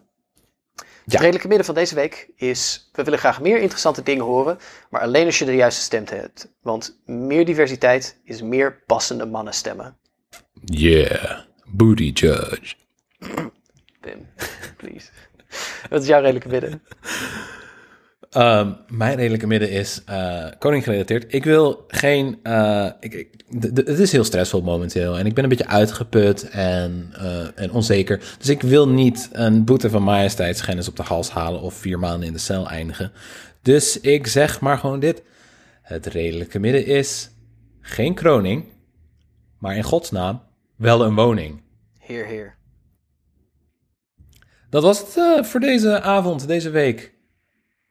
Speaker 2: Het
Speaker 1: Ja.
Speaker 2: redelijke midden van deze week is, we willen graag meer interessante dingen horen, maar alleen als je de juiste stem hebt. Want meer diversiteit is meer passende mannenstemmen.
Speaker 1: Yeah, booty judge.
Speaker 2: Pim, please. Wat is jouw redelijke midden? <laughs>
Speaker 1: Um, mijn redelijke midden is uh, koning gerelateerd. Ik wil geen. Uh, ik, het is heel stressvol momenteel. En ik ben een beetje uitgeput en, uh, en onzeker. Dus ik wil niet een boete van majesteitsschennis op de hals halen. of vier maanden in de cel eindigen. Dus ik zeg maar gewoon dit: Het redelijke midden is geen kroning. maar in godsnaam wel een woning.
Speaker 2: Heer, heer.
Speaker 1: Dat was het voor deze avond, deze week.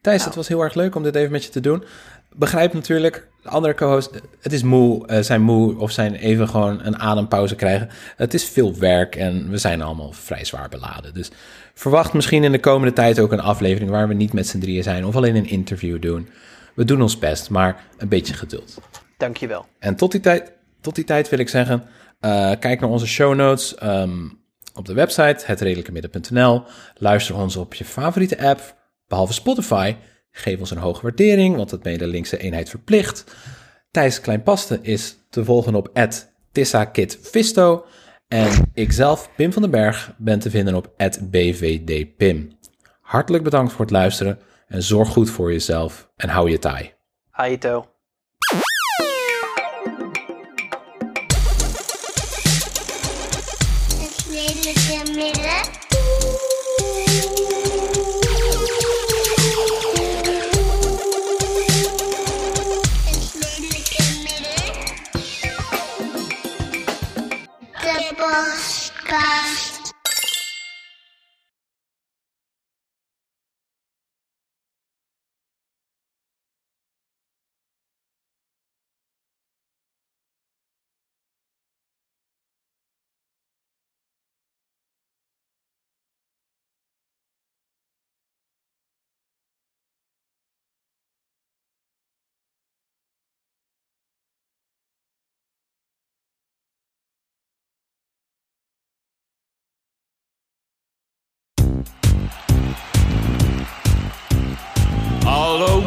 Speaker 1: Thijs,
Speaker 2: Nou.
Speaker 1: het was heel erg leuk om dit even met je te doen. Begrijp natuurlijk, de andere co-host, het is moe, uh, zijn moe of zijn even gewoon een adempauze krijgen. Het is veel werk en we zijn allemaal vrij zwaar beladen. Dus verwacht misschien in de komende tijd ook een aflevering waar we niet met z'n drieën zijn of alleen een interview doen. We doen ons best, maar een beetje geduld.
Speaker 2: Dankjewel.
Speaker 1: En tot die tijd, tot die tijd wil ik zeggen, uh, kijk naar onze show notes um, op de website, hetredelijkemidden.nl. Luister ons op je favoriete app, behalve Spotify. Geef ons een hoge waardering, want het mede linkse eenheid verplicht. Thijs Kleinpaste is te volgen op @tissakitvisto en ikzelf, Pim van den Berg, ben te vinden op @bvdpim. Hartelijk bedankt voor het luisteren en zorg goed voor jezelf en hou je taai.
Speaker 2: Aito.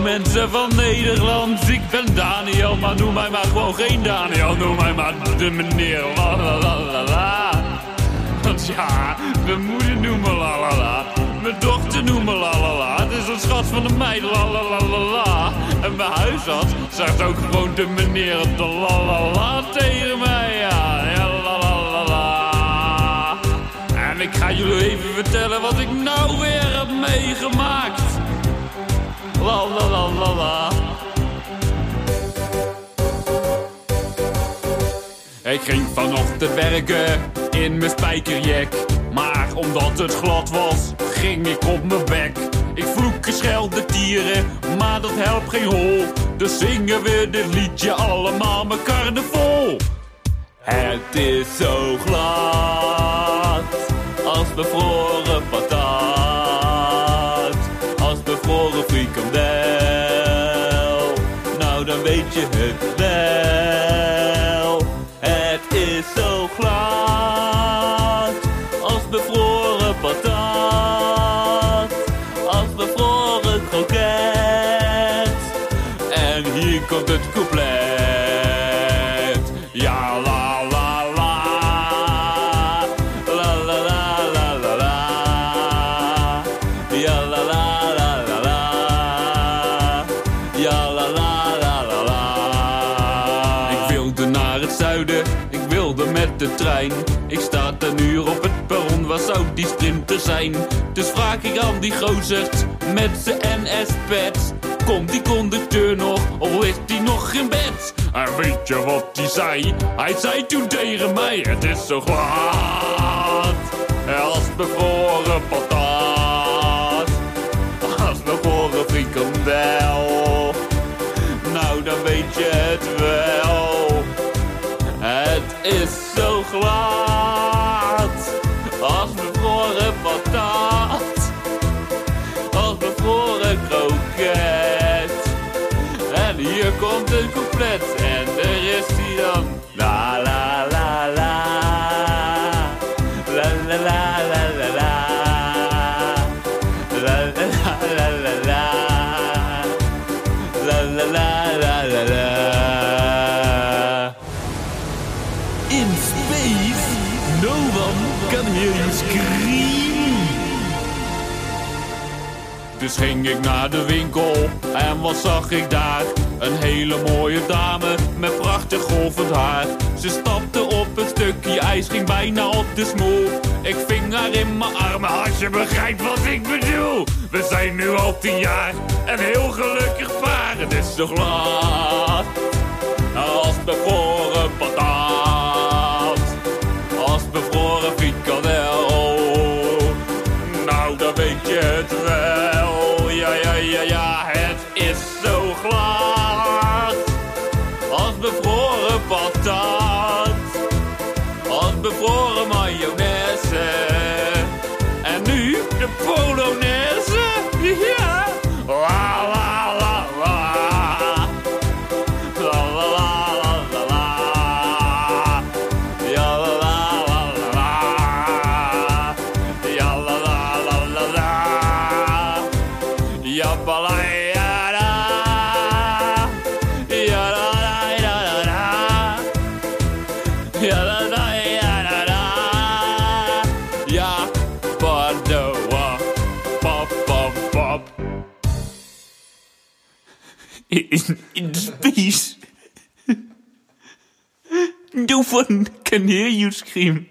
Speaker 4: Mensen van Nederland, ik ben Daniel, maar noem mij maar gewoon geen Daniel, noem mij maar de meneer la. Want ja, mijn moeder noemt me la la mijn dochter noemt me la la het is een schat van de meid la. En mijn huisarts zegt ook gewoon de meneer de la tegen mij, ja. En ik ga jullie even vertellen wat ik nou weer heb meegemaakt. La la la la la. Ik ging vanochtend werken in mijn spijkerjack. Maar omdat het glad was, ging ik op mijn bek. Ik vloek geschelde tieren, maar dat helpt geen hol. Dus zingen we dit liedje allemaal met carnaval. Het is zo glad als bevroren patat, Nou, die sprinter zijn? Dus vraag ik aan die gozerd met zijn NS-pet. Komt die conducteur nog, of is die nog in bed? En weet je wat hij zei? Hij zei toen tegen mij, het is zo glad. Als bevroren patat. Als bevroren frikandel. Nou, dan weet je het wel. Het is zo glad. En wat zag ik daar? Een hele mooie dame met prachtig golvend haar. Ze stapte op een stukje ijs, ging bijna op de smoel. Ik ving haar in mijn armen, als je begrijpt wat ik bedoel. We zijn nu al tien jaar en heel gelukkig paar. Het is zo glad als bevroren patat. Als bevroren frikandel. Nou, dan weet je het wel. Ja, ja, ja, ja, het is zo glad. Als bevroren patat. In, in space. No one can hear you scream.